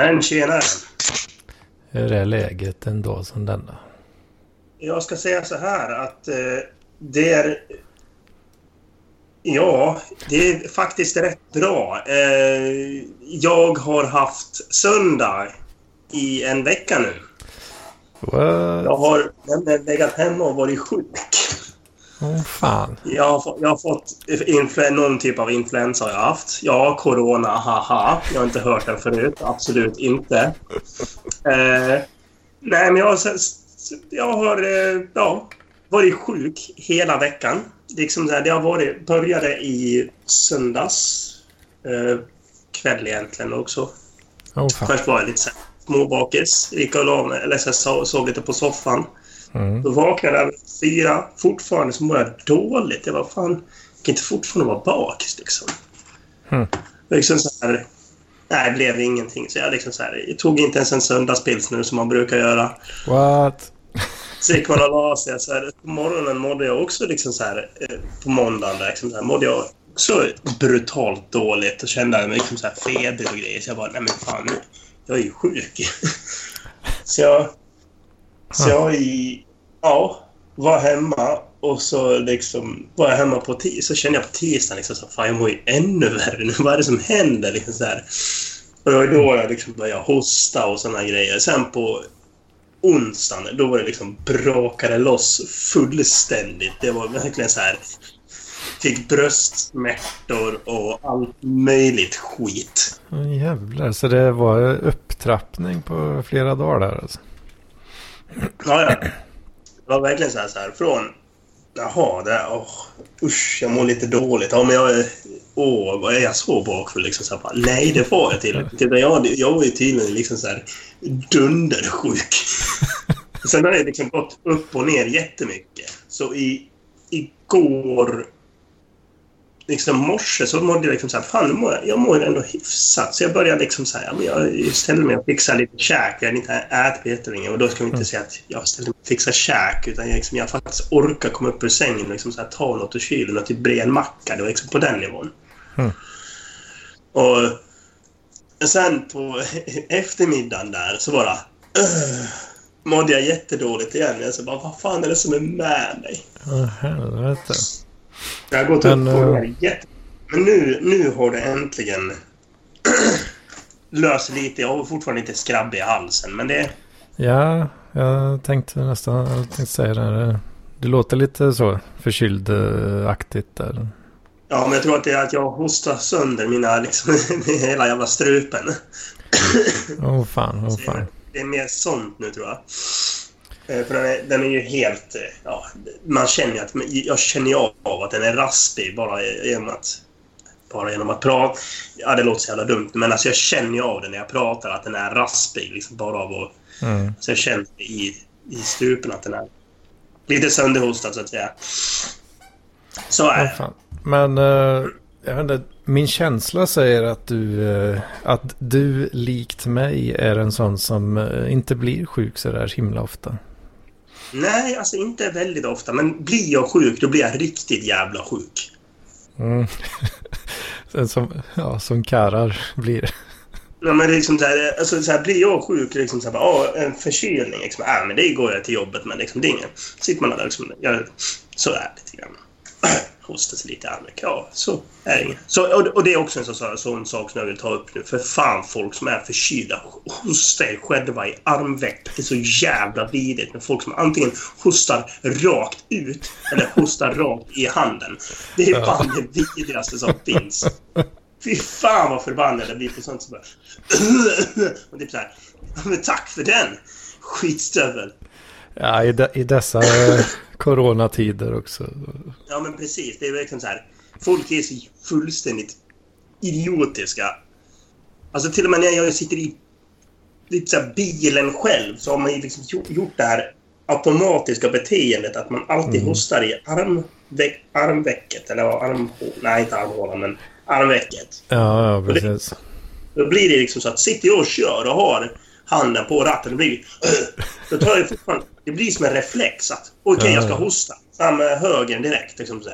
Men tjenare. Hur är läget en dag som denna? Jag ska säga så här att eh, det är... Ja, det är faktiskt rätt bra. Eh, jag har haft söndag i en vecka nu. What? Jag har nämligen legat hemma och varit sjuk. Åh fan. Jag har, fått- jag har fått influ- någon typ av influensa har jag haft. Ja, corona, haha. Jag har inte hört den förut. Absolut inte. Eh, nej, men jag har, jag har eh, ja, varit sjuk hela veckan. Liksom så här, det har varit, började i söndags eh, kväll egentligen också. Fan. Först var jag lite så här småbakis. Gick och la mig, eller så här, sov lite på soffan. Mm. Då vaknade jag fyra. Fortfarande så mår jag dåligt. Jag var fan... Jag kan inte fortfarande vara bakis liksom. Hmm. Liksom så här... Nej, det blev ingenting. Så jag, liksom så här, jag tog inte ens en söndagspils nu som man brukar göra. What? Så gick man och la sig. Så här, på morgonen mådde jag också liksom så här... eh, På måndagen liksom så här, mådde jag också brutalt dåligt och kände mig liksom så här feber och grejer. Så jag bara, nej men fan. Jag är ju sjuk. så jag... Så jag i, ja, var hemma och så liksom var jag hemma på tisdag. Så kände jag på tisdagen liksom så fan jag mår ju ännu värre nu. Vad är det som händer? Liksom så här. Och det var då jag liksom började hosta och såna grejer. Sen på onsdagen, då var det liksom brakade loss fullständigt. Det var verkligen så här. Fick bröstsmärtor och allt möjligt skit. Jävlar. Så det var upptrappning på flera dagar där alltså. Ja, ja. Det var verkligen så här, så här från... Jaha, det... Åh, usch, jag mår lite dåligt. Ja, men jag. Åh, är jag så bakfull? Liksom så här, bara, nej, det var jag till. till jag, jag var ju tydligen liksom så här dundersjuk. Sen har det liksom gått upp och ner jättemycket. Så i... Igår... Liksom morse så mådde jag liksom så här, fan, mår jag, mår ändå hyfsat. Så jag började liksom så här, jag ställde mig och fixade lite käk. Jag hade inte ätit på jättelänge. Och då ska vi inte säga att jag ställde mig och fixade käk. Utan jag, liksom, jag faktiskt orkar komma upp ur sängen och liksom så här, ta något ur kylen och typ bre en macka. Det var liksom på den nivån. Mm. Och sen på eftermiddagen där så bara... Uh, mådde jag jättedåligt igen. Jag så bara, vad fan är det som är med mig? Åh helvete. Jag har gått Men, upp och eh, ner jätte... Men nu, nu har det äntligen löst lite. Jag har fortfarande inte skrabb i halsen, men det... Ja, jag tänkte nästan jag tänkte säga det. Det låter lite så förkyld-aktigt där. Ja, men jag tror att det är att jag hostar sönder mina, liksom, hela jävla strupen. Åh fan, åh Så fan. Det är mer sånt nu, tror jag. Eh, För den är, den är ju helt... eh, Ja, man känner att... Jag känner av att den är raspig bara genom att... Bara genom att prata. Ja, det låter så jävla dumt, men alltså jag känner ju av det när jag pratar att den är raspig. Liksom bara av att... Mm. Så jag känner i, i strupen att den är lite sönderhostad, så att säga. Så är det. fan. Men eh, jag vet inte, min känsla säger att du, att du likt mig är en sån som inte blir sjuk så där himla ofta. Nej, alltså inte väldigt ofta. Men blir jag sjuk, då blir jag riktigt jävla sjuk. Mm. Som, ja, som karlar blir. Ja, men liksom så här, alltså så här, blir jag sjuk, liksom så här, bara, "Ah, en förkylning, liksom, äh, men det går jag till jobbet med. Liksom, det är inget. Sitter man där liksom, jag, så är det lite grann. Hostar sig lite i armen. Ja, så är det. Så, och, och det är också en sån, sån sak som jag vill ta upp nu. För fan, folk som är förkylda, hosta er själva i armveck. Det är så jävla vidrigt med folk som antingen hostar rakt ut eller hostar rakt i handen. Det är fan det vidrigaste som finns. Fy fan vad förbannad jag blir på sånt som bara... Och typ såhär... Men tack för den! Skitstövel! Ja, i, de, i dessa coronatider också. Ja men precis, det är verkligen så här. Folk är så fullständigt idiotiska. Alltså till och med när jag sitter i lite så här bilen själv så har man ju liksom gjort- det här automatiska beteendet att man alltid Mm. hostar i armveck, armvecket. Eller vad, arm... Nej, inte armhålan, men armvecket. Ja, ja precis. Då blir det liksom så att sitter jag och kör och har handen på ratten, då blir det... Då tar jag fortfarande... Det blir som en reflex att okej, Ja, jag ska hosta. Fram med högern direkt. Liksom så.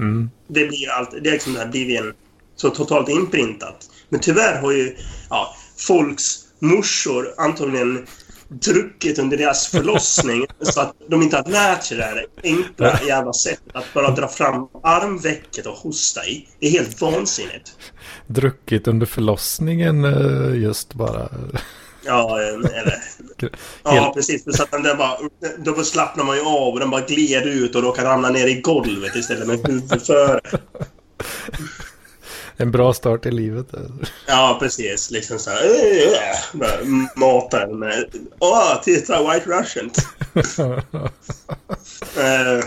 Mm. Det blir allt, det är liksom det här blivit en, så totalt inprintat. Men tyvärr har ju ja, folks morsor antagligen druckit under deras förlossning så att de inte har lärt sig det här enkla jävla sättet att bara dra fram armvecket och hosta i. Det är helt vansinnigt. Druckit under förlossningen eh, just bara. Ja, eh, eller... Ja, precis. Så att den där bara, då slappnar man ju av och den bara gled ut och råkar ramla ner i golvet istället med huvudet före. En bra start i livet. Ja, precis. Liksom så här... Mata den med... Åh, titta! White Russian! uh,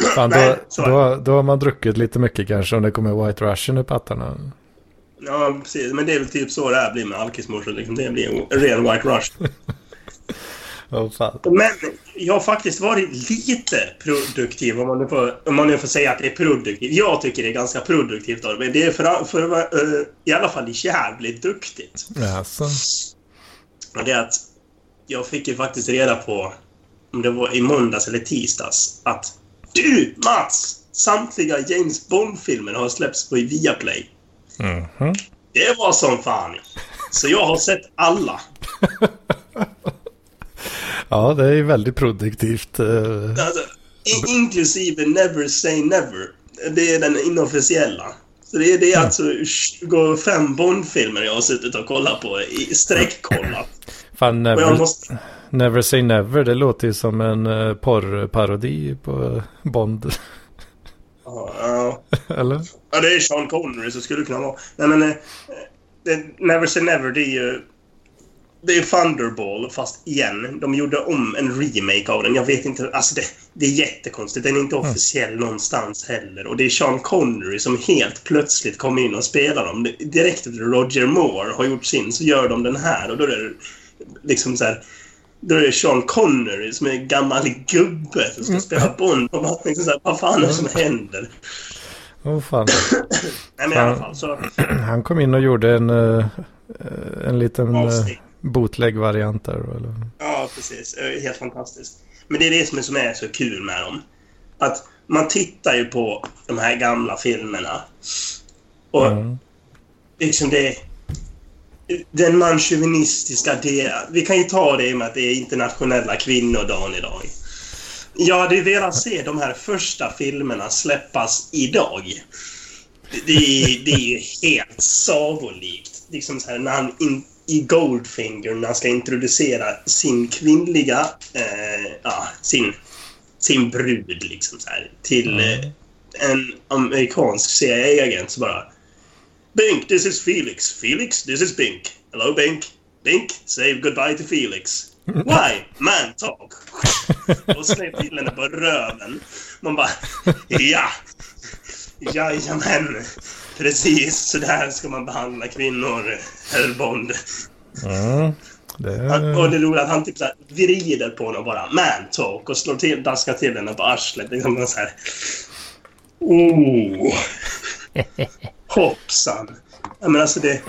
Fan, då, då, då har man druckit lite mycket kanske om det kommer White Russian i pattarna. Ja, precis. Men det är väl typ så det här blir med alkismorsor. Liksom. Det blir en ren White Russian. Oh, fan. Men jag har faktiskt varit lite produktiv om man, nu får, om man nu får säga att det är produktivt. Jag tycker det är ganska produktivt. Då. Men det är för, för att vara uh, i alla fall jävligt duktigt. Alltså. Och det är att jag fick ju faktiskt reda på, om det var i måndags eller tisdags, att du Mats! Samtliga James Bond-filmer har släppts på Viaplay. Mm -hmm. Det var som fan. Så jag har sett alla. Ja, det är väldigt produktivt. Eh. Alltså, inklusive Never Say Never. Det är den inofficiella. Så det är, det är mm. alltså 25 Bond-filmer jag har suttit och kollat på i sträckkollat. Fan, never, måste... never Say Never, det låter ju som en uh, porrparodi på Bond. Ja, Eller? Ja, det är Sean Connery så skulle det kunna vara. Nej, men... Uh, never Say Never, det är ju det är Thunderball, fast igen. De gjorde om en remake av den. Jag vet inte. Alltså det, det är jättekonstigt. Den är inte mm. officiell mm. någonstans heller. Och det är Sean Connery som helt plötsligt kommer in och spelar dem. Direkt efter Roger Moore har gjort sin så gör de den här. Och då är det liksom så här... Då är det Sean Connery som är en gammal gubbe som ska mm. spela Bond. Och man liksom så här, vad fan är det som händer? Åh oh, fan. Nej, men i alla fall så... Han kom in och gjorde en, eh, en liten... Avsnitt bootleg-varianter? Ja, precis. Helt fantastiskt. Men det är det som är, som är så kul med dem. Att man tittar ju på de här gamla filmerna. Och mm. liksom det... Den manchauvinistiska delen. Vi kan ju ta det med att det är internationella kvinnodagen idag. Jag hade velat se de här första filmerna släppas idag. Det, är, det är ju helt sagolikt. Liksom så här, när han in, i Goldfinger när han ska introducera sin kvinnliga... Eh, ja, sin, sin brud liksom så här, till mm. eh, en amerikansk CIA-agent så bara... Bink, this is Felix. Felix, this is Bink. Hello, Bink. Bink, say goodbye to Felix. Why? Man talk. Och släpp till henne på röven. Man bara... Ja! Jajamän! Precis så där ska man behandla kvinnor, herr Bond. Mm, det... Han, och det är att han typ såhär vrider på honom bara. Man talk och slår till, daskar till henne på arslet. Liksom så här. Oh! Hoppsan! Ja, men alltså det...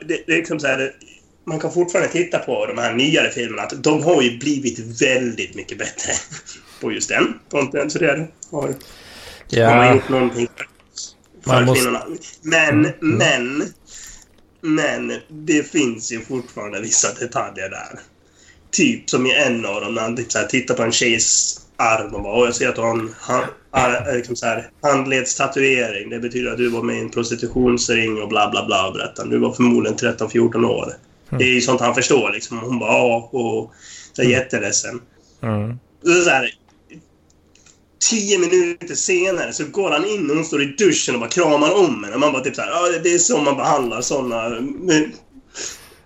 Det, det är liksom så här, man kan fortfarande titta på de här nyare filmerna. Att de har ju blivit väldigt mycket bättre på just den fronten. Så det har, ja. har man gjort någonting för måste... Men, mm. men... Men det finns ju fortfarande vissa detaljer där. Typ som i en av dem när han typ så här, tittar på en tjejs arm och bara jag ser att du har en hand, liksom så här, handledstatuering. Det betyder att du var med i en prostitutionsring och bla bla bla berättar Du var förmodligen 13-14 år. Mm. Det är ju sånt han förstår liksom. Hon bara ja och så är mm. jätteledsen. Mm. Så här, tio minuter senare så går han in och hon står i duschen och bara kramar om henne. Man bara typ såhär, ja det är så man behandlar såna,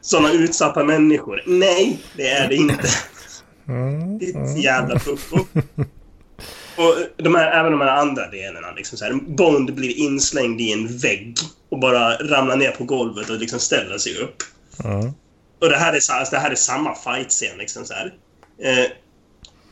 såna utsatta människor. Nej, det är det inte. Mm, Ditt mm. jävla pucko. Och de här, även de här andra delarna. Liksom så här, Bond blir inslängd i en vägg och bara ramlar ner på golvet och liksom ställer sig upp. Mm. Och det här är, det här är samma fight-scen. Liksom så här. Eh,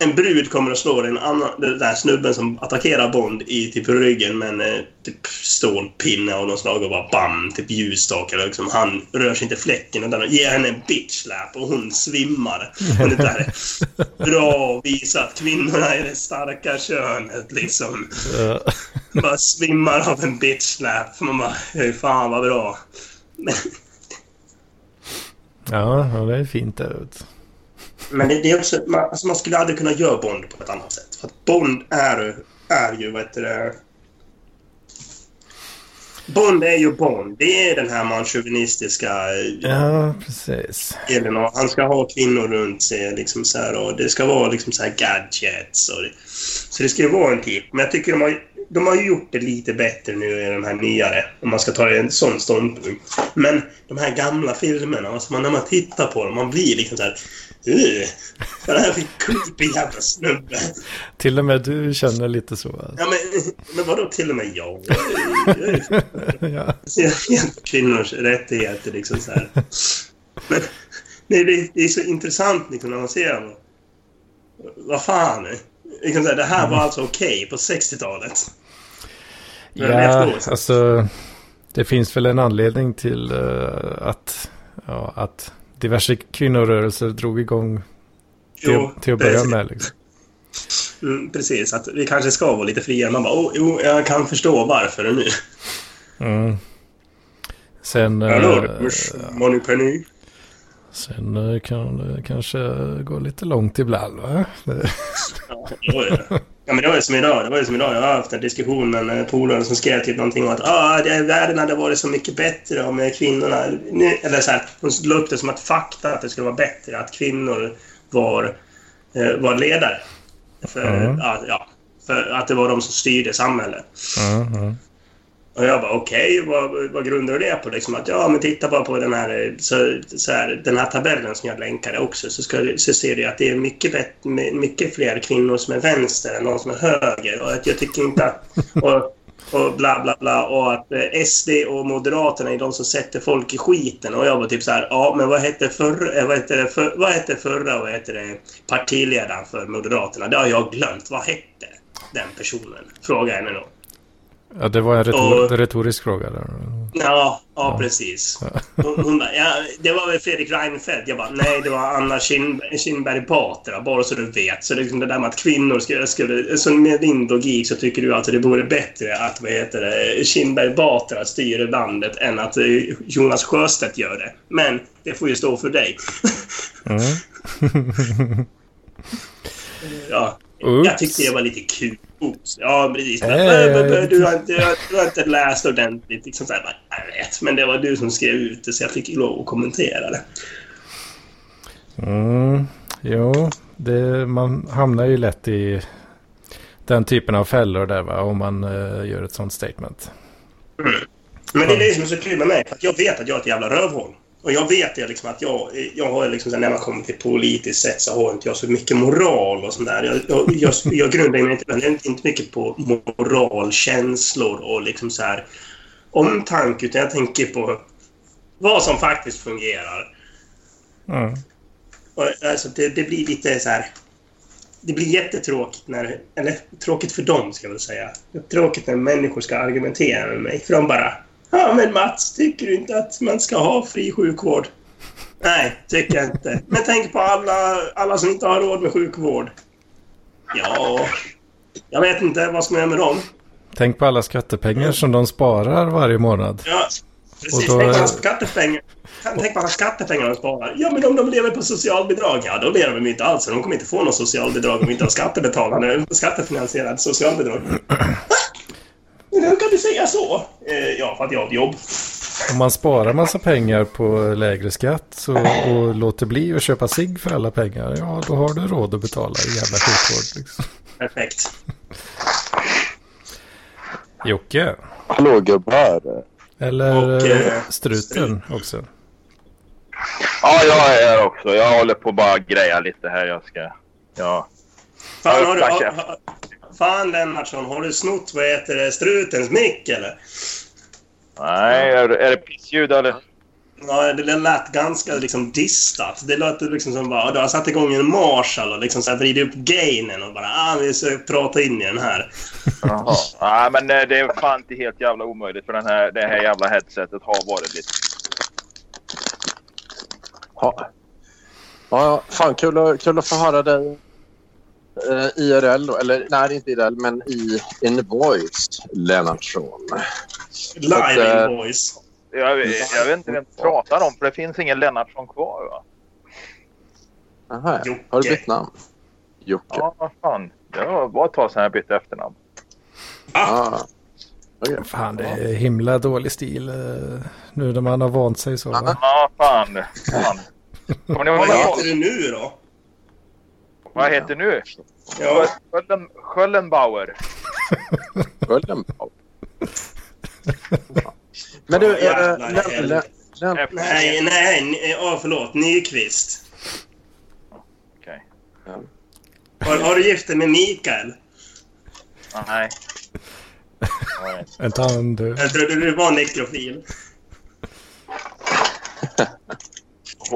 en brud kommer att slå den, annan, den där snubben som attackerar Bond i typ ryggen med en eh, typ stålpinne av något slag och bara bam, typ ljusstake. Liksom. Han rör sig inte fläcken utan ger henne en bitch slap och hon svimmar. Och det där är bra att visa att kvinnorna är det starka könet liksom. Bara svimmar av en bitch slap. Man bara, "Hej, fan vad bra. Ja, det är fint vet du. Men det, det är också, man, alltså man skulle aldrig kunna göra Bond på ett annat sätt. För att Bond är, är ju, vad heter det... Bond är ju Bond. Det är den här manchauvinistiska Ja, precis. delen. Och han ska ha kvinnor runt sig. Liksom så här, och det ska vara liksom så här gadgets. Och det, så det ska ju vara en typ. Men jag tycker de har, de har gjort det lite bättre nu i de här nyare. Om man ska ta en sån ståndpunkt. Men de här gamla filmerna, alltså man, när man tittar på dem, man blir liksom så här... "Ugh, Vad är det här för creepy jävla snubbe? Till och med du känner lite så. alltså. Ja, men, men vadå till och med jag? Jag är- är Ja, kvinnors rättigheter liksom så här. Men nej, det, det är så intressant liksom när man ser dem. Vad fan? Liksom så här, det här var alltså okej på 60-talet. Men ja alltså det finns väl en anledning till eh, att, ja, att diverse kvinnorörelser drog igång till, Jo, till att börja precis. med. Liksom. Mm, precis, att vi kanske ska vara lite friare. Man bara, oh, jo, jag kan förstå varför nu. Mm. Sen, Hallå, eh, Money Penny. sen eh, kan det kanske gå lite långt ibland. Va? Ja, men det var ju som idag. Det var ju som idag. Jag har haft en diskussion med en polare som skrev typ någonting om att ah, det, världen hade varit så mycket bättre om kvinnorna... Nu, eller så här, hon la upp det som att fakta att det skulle vara bättre att kvinnor var, eh, var ledare. För, Mm. ja, för att det var de som styrde samhället. Mm. Och jag bara okej, vad, vad grundar du det på? Liksom att ja, men titta bara på den här, så, så här, den här tabellen som jag länkade också så, ska, så ser du att det är mycket, bett, mycket fler kvinnor som är vänster än de som är höger. Och att jag tycker inte att... Och, och bla bla bla och att eh, SD och Moderaterna är de som sätter folk i skiten. Och jag var typ så här, ja men vad hette förra, eh, vad hette det för, vad hette förra, vad hette det, partiledaren för Moderaterna? Det har jag glömt. Vad hette den personen? Fråga henne då. Ja, det var en retor Och- retorisk fråga. Där. Ja, ja precis. Hon, hon bara, ja, det var väl Fredrik Reinfeldt? Jag bara, nej det var Anna Kin- Kinberg Batra, bara så du vet. Så det, liksom det där med att kvinnor skulle, skulle... Så med din logik så tycker du alltså det vore bättre att, vad heter det, Kinberg Batra styr landet än att eh, Jonas Sjöstedt gör det. Men det får ju stå för dig. Mm. Ja. Oops. Jag tyckte det var lite kul. Ja, precis. Äh. Du, har inte, du har inte läst ordentligt. Liksom så här, jag vet, men det var du som skrev ut det så jag fick lov att kommentera det. Mm, jo, det, man hamnar ju lätt i den typen av fällor där va, om man eh, gör ett sånt statement. Men det är det som är så kul med mig. För jag vet att jag är ett jävla rövhål. Och jag vet det liksom att jag, jag har liksom, när man kommer till politiskt sätt så har inte jag så mycket moral och sånt där. Jag, jag, jag, jag grundar mig inte, inte, mycket på moral, känslor och liksom så här omtanke. Utan jag tänker på vad som faktiskt fungerar. Mm. Och, alltså, det, det blir lite så här... Det blir jättetråkigt när... Eller tråkigt för dem, ska jag väl säga. Tråkigt när människor ska argumentera med mig. För de bara... Ja, men Mats, tycker du inte att man ska ha fri sjukvård? Nej, tycker jag inte. Men tänk på alla, alla som inte har råd med sjukvård. Ja... Jag vet inte. Vad man göra med dem? Tänk på alla skattepengar som de sparar varje månad. Ja, precis. Då- Tänk på alla skattepengar. Tänk på alla skattepengar de sparar. Ja, men om de lever på socialbidrag, ja då lever de inte alls. De kommer inte få något socialbidrag om de inte har skattebetalande, skattefinansierat socialbidrag. Hur kan du säga så? Eh, ja, för att jag har ett jobb. Om man sparar massa pengar på lägre skatt så, och låter bli att köpa sig för alla pengar, ja då har du råd att betala i jävla sjukvård. Liksom. Perfekt. Jocke, Hallå gubbar. eller Och, eh, struten också. Ja, jag är här också. Jag håller på bara greja lite här. Jag ska... Ja. Fan, har du, har, fan Lennartsson, har du snott vad heter det, strutens mick eller? Nej, är, är det pissljud eller? Ja, det lät ganska liksom distat. Det lät liksom som bara... Du har satt igång en Marshall och liksom så här vridit upp gainen och bara... Ah, vi ska prata in i den här. Jaha. Nej, men eh, det är fan inte helt jävla omöjligt för den här, det här jävla headsetet har varit lite... Ja. Ja, fan kul att, kul att få höra dig eh, IRL då. Eller nej, inte IRL, men i In Voice, Lennartsson. Live eh, in voice. Jag, jag vet inte vem du pratar om för det finns ingen Lennartsson kvar va? Aha, Jocke. har du bytt namn? Jocke. Ja, vad fan. Det var bara ett tag sedan jag bytte efternamn. Ah. Okej. Fan, det är himla dålig stil eh, nu när man har vant sig så. Ja, fan. fan. Kommer ni ihåg Vad vad, heter du nu då? Vad heter nu? Ja, Sköllen, Sköllenbauer. Sköldenbauer. Men du, äh, Lennart, nej, nej. Ja, förlåt. Nyqvist. Okej. Har, har du gift dig med Mikael? Nej. Nej. Inte han du. Jag trodde du var nekrofil.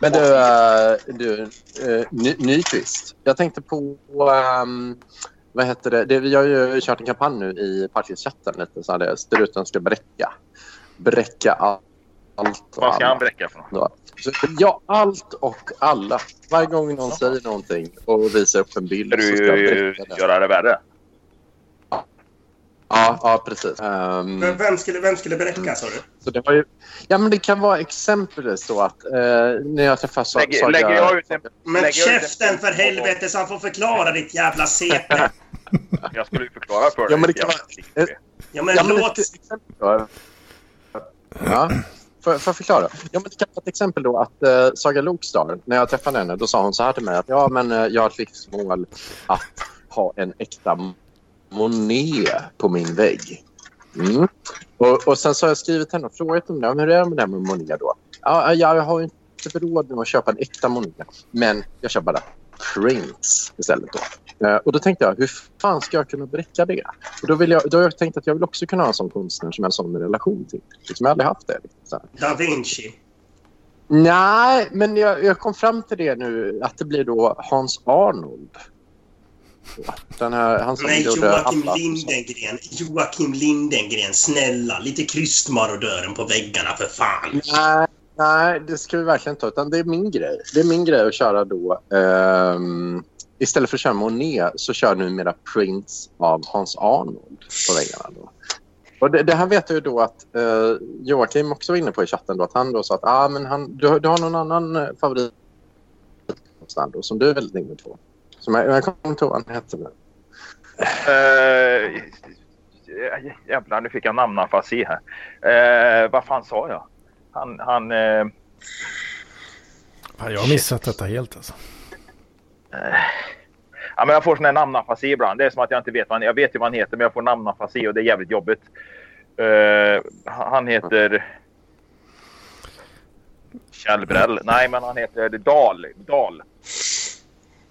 Men du, äh, du äh, Ny- Nyqvist. Jag tänkte på... ehm, vad heter det? det? Vi har ju kört en kampanj nu i partichatten. Lite så här, struten ska bräcka. Bräcka all- allt och Vad ska han bräcka för något? Ja. Så, allt och alla. Varje gång någon säger någonting och visar upp en bild Ska så du ska ju bräcka den. göra det värre? Ja, ja precis. Ehm, Men vem skulle, vem skulle berätta, sa du? så det, var ju, ja, men det kan vara exempelvis så att eh, när jag träffar Sa- Lägger, Saga... lägger jag ut en... Men lägger jag ut en käften för helvete så han får förklara ditt jävla CP. Jag skulle ju förklara för dig. Ja, men det kan jävla vara- dick. Ja, men Ja, men låt... exempel. Ja, får, får jag förklara? Ja, men det kan vara ett exempel då att eh, Saga Lokstar, när jag träffade henne, då sa hon så här till mig att ja, men eh, jag har ett livsmål att ha en äkta Monet på min vägg. Mm. Och, och sen så har jag skrivit henne och frågat om det. Men hur är det med det här med Monet då? Ja, jag har ju inte råd med att köpa en äkta Monet, men jag köper bara prints istället. Då. Eh, och då tänkte jag, hur fan ska jag kunna bräcka det? Och då, vill jag, då har jag tänkt att jag vill också kunna ha en sån konstnär som jag har en sån relation till. Liksom, jag har aldrig haft det. Liksom. Da Vinci. Nej, men jag, jag kom fram till det nu att det blir då Hans Arnold. Den här, han som Nej, gjorde Joakim alla- Lindengren. Joakim Lindengren, snälla. Lite krystmarodören på väggarna, för fan. Nej, nej, det ska vi verkligen ta. Utan det är min grej. Det är min grej att köra då... ehm, istället för att köra Monet så kör nu mera prints av Hans Arnold på väggarna. Då. Och det, det här vet jag då att eh, Joakim också var inne på i chatten. Då, att han då sa att ah, men han, du, har- du har någon annan eh, favorit som du är väldigt inne på. Som jag, jag kommer inte ihåg vad han hette nu. Uh, jävlar, nu fick jag namnafasi här. Uh, vad fan sa jag? Han... han Fan, jag har missat detta helt alltså. ja, men jag får sån här namnafasi ibland. Det är som att jag inte vet vad han Jag vet ju vad han heter, men jag får namnafasi och det är jävligt jobbigt. Eh, han heter... Kjell Brell. Nej, men han heter Dahl. Dahl.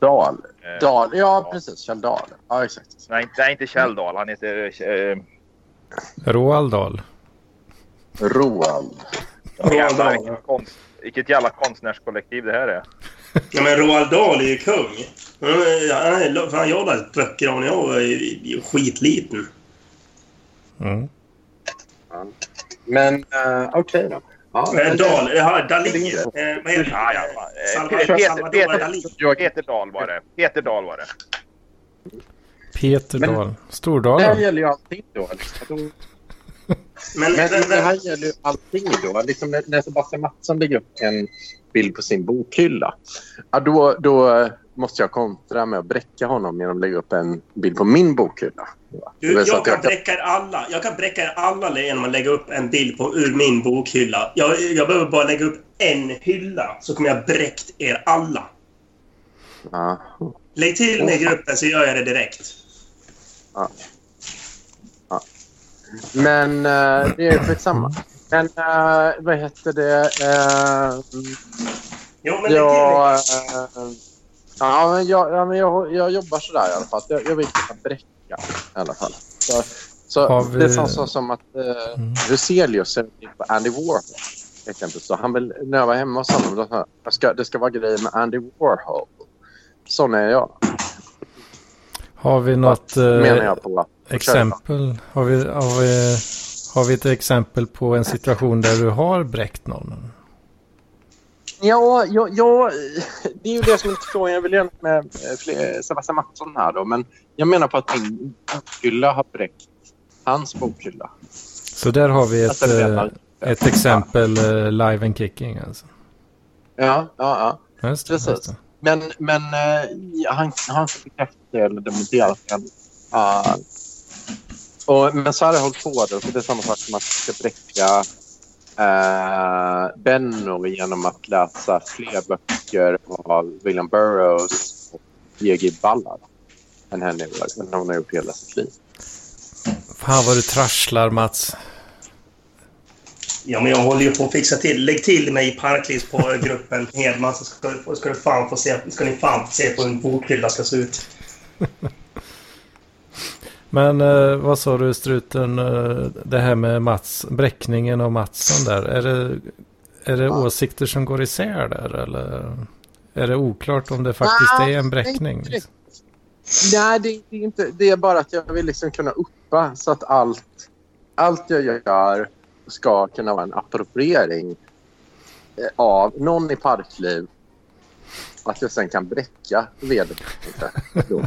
Dahl. Eh, Dahl. Ja, precis. Kjell Dahl. Ja, exakt. Nej, nej, inte Kjell Dahl. Han heter... eh, Roald Dahl. Roald. Roald Dahl. vilket, konst, vilket jävla konstnärskollektiv det här är. Ja, men Roald Dahl är ju kung. Han är- Han jobbade böcker av när jag var skitliten. Mm. Men uh, okej då. Ja, Eh, Dahl, ja, är Eh, vad heter Ja, ja, det? fan. Eh, Peter, Peter. Peter Dahl var det. Peter Dahl var det. Peter Men- Dahl. Det här Stordalen. gäller ju allting då. Liksom. Men, Men men, det här gäller ju allting då. Liksom när, när Sebastian Mattsson lägger upp en bild på sin bokhylla. Ja, då, då måste jag kontra med att bräcka honom genom att lägga upp en bild på min bokhylla. Du, jag kan jag kan- bräcka alla. Jag kan bräcka alla genom att lägga upp en bild på, ur min bokhylla. Jag, jag behöver bara lägga upp en hylla så kommer jag bräckt er alla. Ja. Lägg till mig i gruppen så gör jag det direkt. Men eh, det är skitsamma. Men uh, vad heter det? Uh, Jo, men jag, eh, ja, men jag, ja, men jag, jag jobbar sådär i alla fall. Jag, jag vill kunna bräcka i alla fall. Så, så vi- Det är så, så som att uh, Mm. Ruselius är på Andy Warhol. exempel. Så han vill, när jag var hemma hos honom, då sa jag, det ska vara grejer med Andy Warhol. Sån är jag. Har vi något eh, menar jag på. exempel? Har vi, har, vi, har vi ett exempel på en situation där du har bräckt någon? Ja, ja, ja, det är ju det som är frågan. Jag vill gärna med eh, fler- Sebastian Mattsson här då. Men jag menar på att min bokhylla har bräckt hans bokhylla. Så där har vi ett, Alltså, eh, man. ett exempel eh, live and kicking alltså. Ja, ja, ja. Just det, Precis. just det. Men, men eh, ja, han, han får bekräfta det eller dementera det. Uh, och, men så har det hållit på då. För det är samma sak som att ska bräcka uh, Benno genom att läsa fler böcker av William Burroughs och J.G. Ballard än henne än hon har gjort hela sitt liv. Fan vad du trasslar Mats. Ja, men jag håller ju på att fixa till. Lägg till mig i Parklivs på gruppen Hedman så ska, du- ska, du fan få se, ska ni fan få se på hur en bokhylla ska se ut. Men eh, vad sa du struten, eh, det här med Mats, bräckningen av Mattsson där. Är det, är det åsikter som går isär där eller? Är det oklart om det faktiskt Nej, är en bräckning? liksom? Nej, det, det, är inte, det är bara att jag vill liksom kunna uppa så att allt, allt jag gör ska kunna vara en appropriering eh, av någon i Parkliv. Att jag sen kan bräcka vederbörande. då.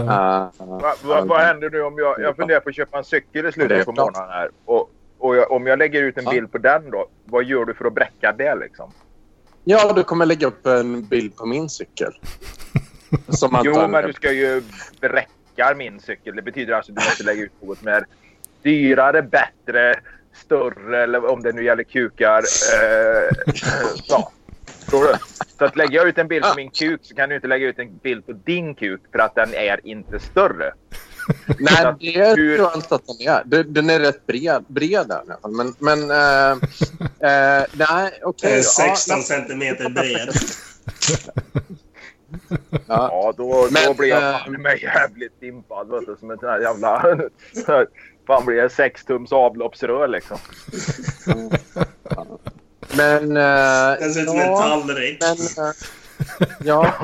Eh, Va, va, vad händer nu om jag... Jag funderar på att köpa en cykel i slutet på månaden här. Och, och jag, om jag lägger ut en Ja. bild på den då. Vad gör du för att bräcka det liksom? Ja, du kommer lägga upp en bild på min cykel. Som Jo, men du ska ju bräcka min cykel. Det betyder alltså att du måste lägga ut något är dyrare, bättre, större eller om det nu gäller kukar. Eh, ja. Förstår du? Så att lägger jag ut en bild på min kuk så kan du inte lägga ut en bild på din kuk för att den är inte större. Nej, det hur- tror jag inte att den är. Den- Den är rätt bred, bred där i alla fall. Men, men eh, eh, nej, okej. Ja, 16 ja, centimeter bred. ja. Ja, då, då Men, blir jag eh, fan mig jävligt dimpad. Vet du, som en sån här jävla... fan blir det 6 tums avloppsrör liksom. Men... eh, Den ser ut som en ja, tallrik. men, eh, ja.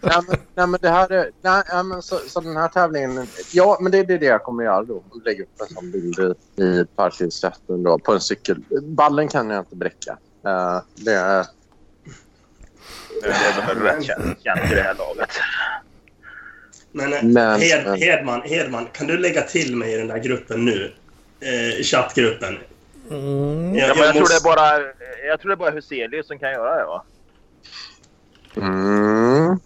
Nej, men, nej, men det här är... Nej, men så, så den här tävlingen... Ja, men det är det jag kommer göra då. Lägga upp en sån bild i, i parklivsrätten då på en cykel. Ballen kan jag inte bräcka. Eh, det är... Det är väl rätt känt, i det här laget. Men, Men- Hed, men- Hedman, Hedman, kan du lägga till mig i den där gruppen nu? Eh, i chattgruppen. Mm. Ja, men jag, tror det är bara, jag tror det är bara Huselius som kan göra det va? Mm.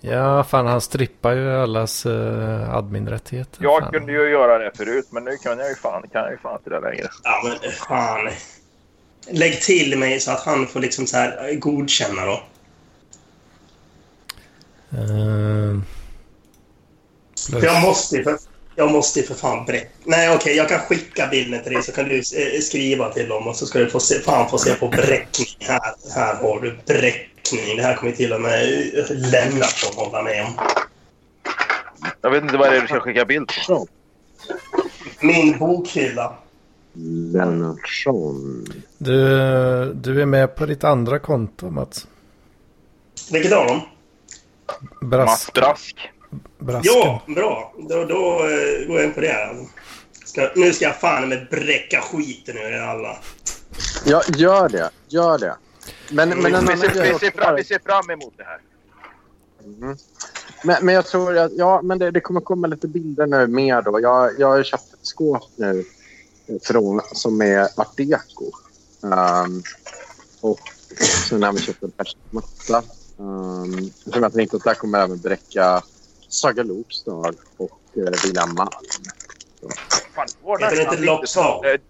Ja, fan han strippar ju allas uh, adminrättigheter. Jag fan. kunde ju göra det förut men nu kan jag ju fan, kan jag ju fan inte det längre. Ja, men eh, fan. Lägg till mig så att han får liksom så här eh, godkänna då. Eh, För jag måste ju för, jag måste ju för fan berätta. Nej, okej, jag kan skicka bilden till dig så kan du eh, skriva till dem och så ska du få se, fan få se på bräckning. Här, här har du bräckning. Det här kommer till och med Lennart att hålla med om. Jag vet inte vad det är du ska skicka bild på. Min bokhylla. Lennartsson. Du, du är med på ditt andra konto Mats. Vilket av dem? Brask, Mats Brask. Brasken. Ja, bra. Då, då eh, går jag in på det. Ska, nu ska jag fan med bräcka skiten ur er alla. Ja, gör det. Gör det. Men, men en Vi annan ser, vi, ser fram, vi ser fram emot det här. Mm. Men, men jag tror att ja, men det, det kommer komma lite bilder nu mer. Då. Jag, jag har köpt ett skåp nu från, som är art deco. Um, och sen har vi köpt en persiennmatta. Um, som jag tänkte att där kommer även bräcka Saga Loopstar och William Malm. Fan, det inte lite Loppsal? sån, eh,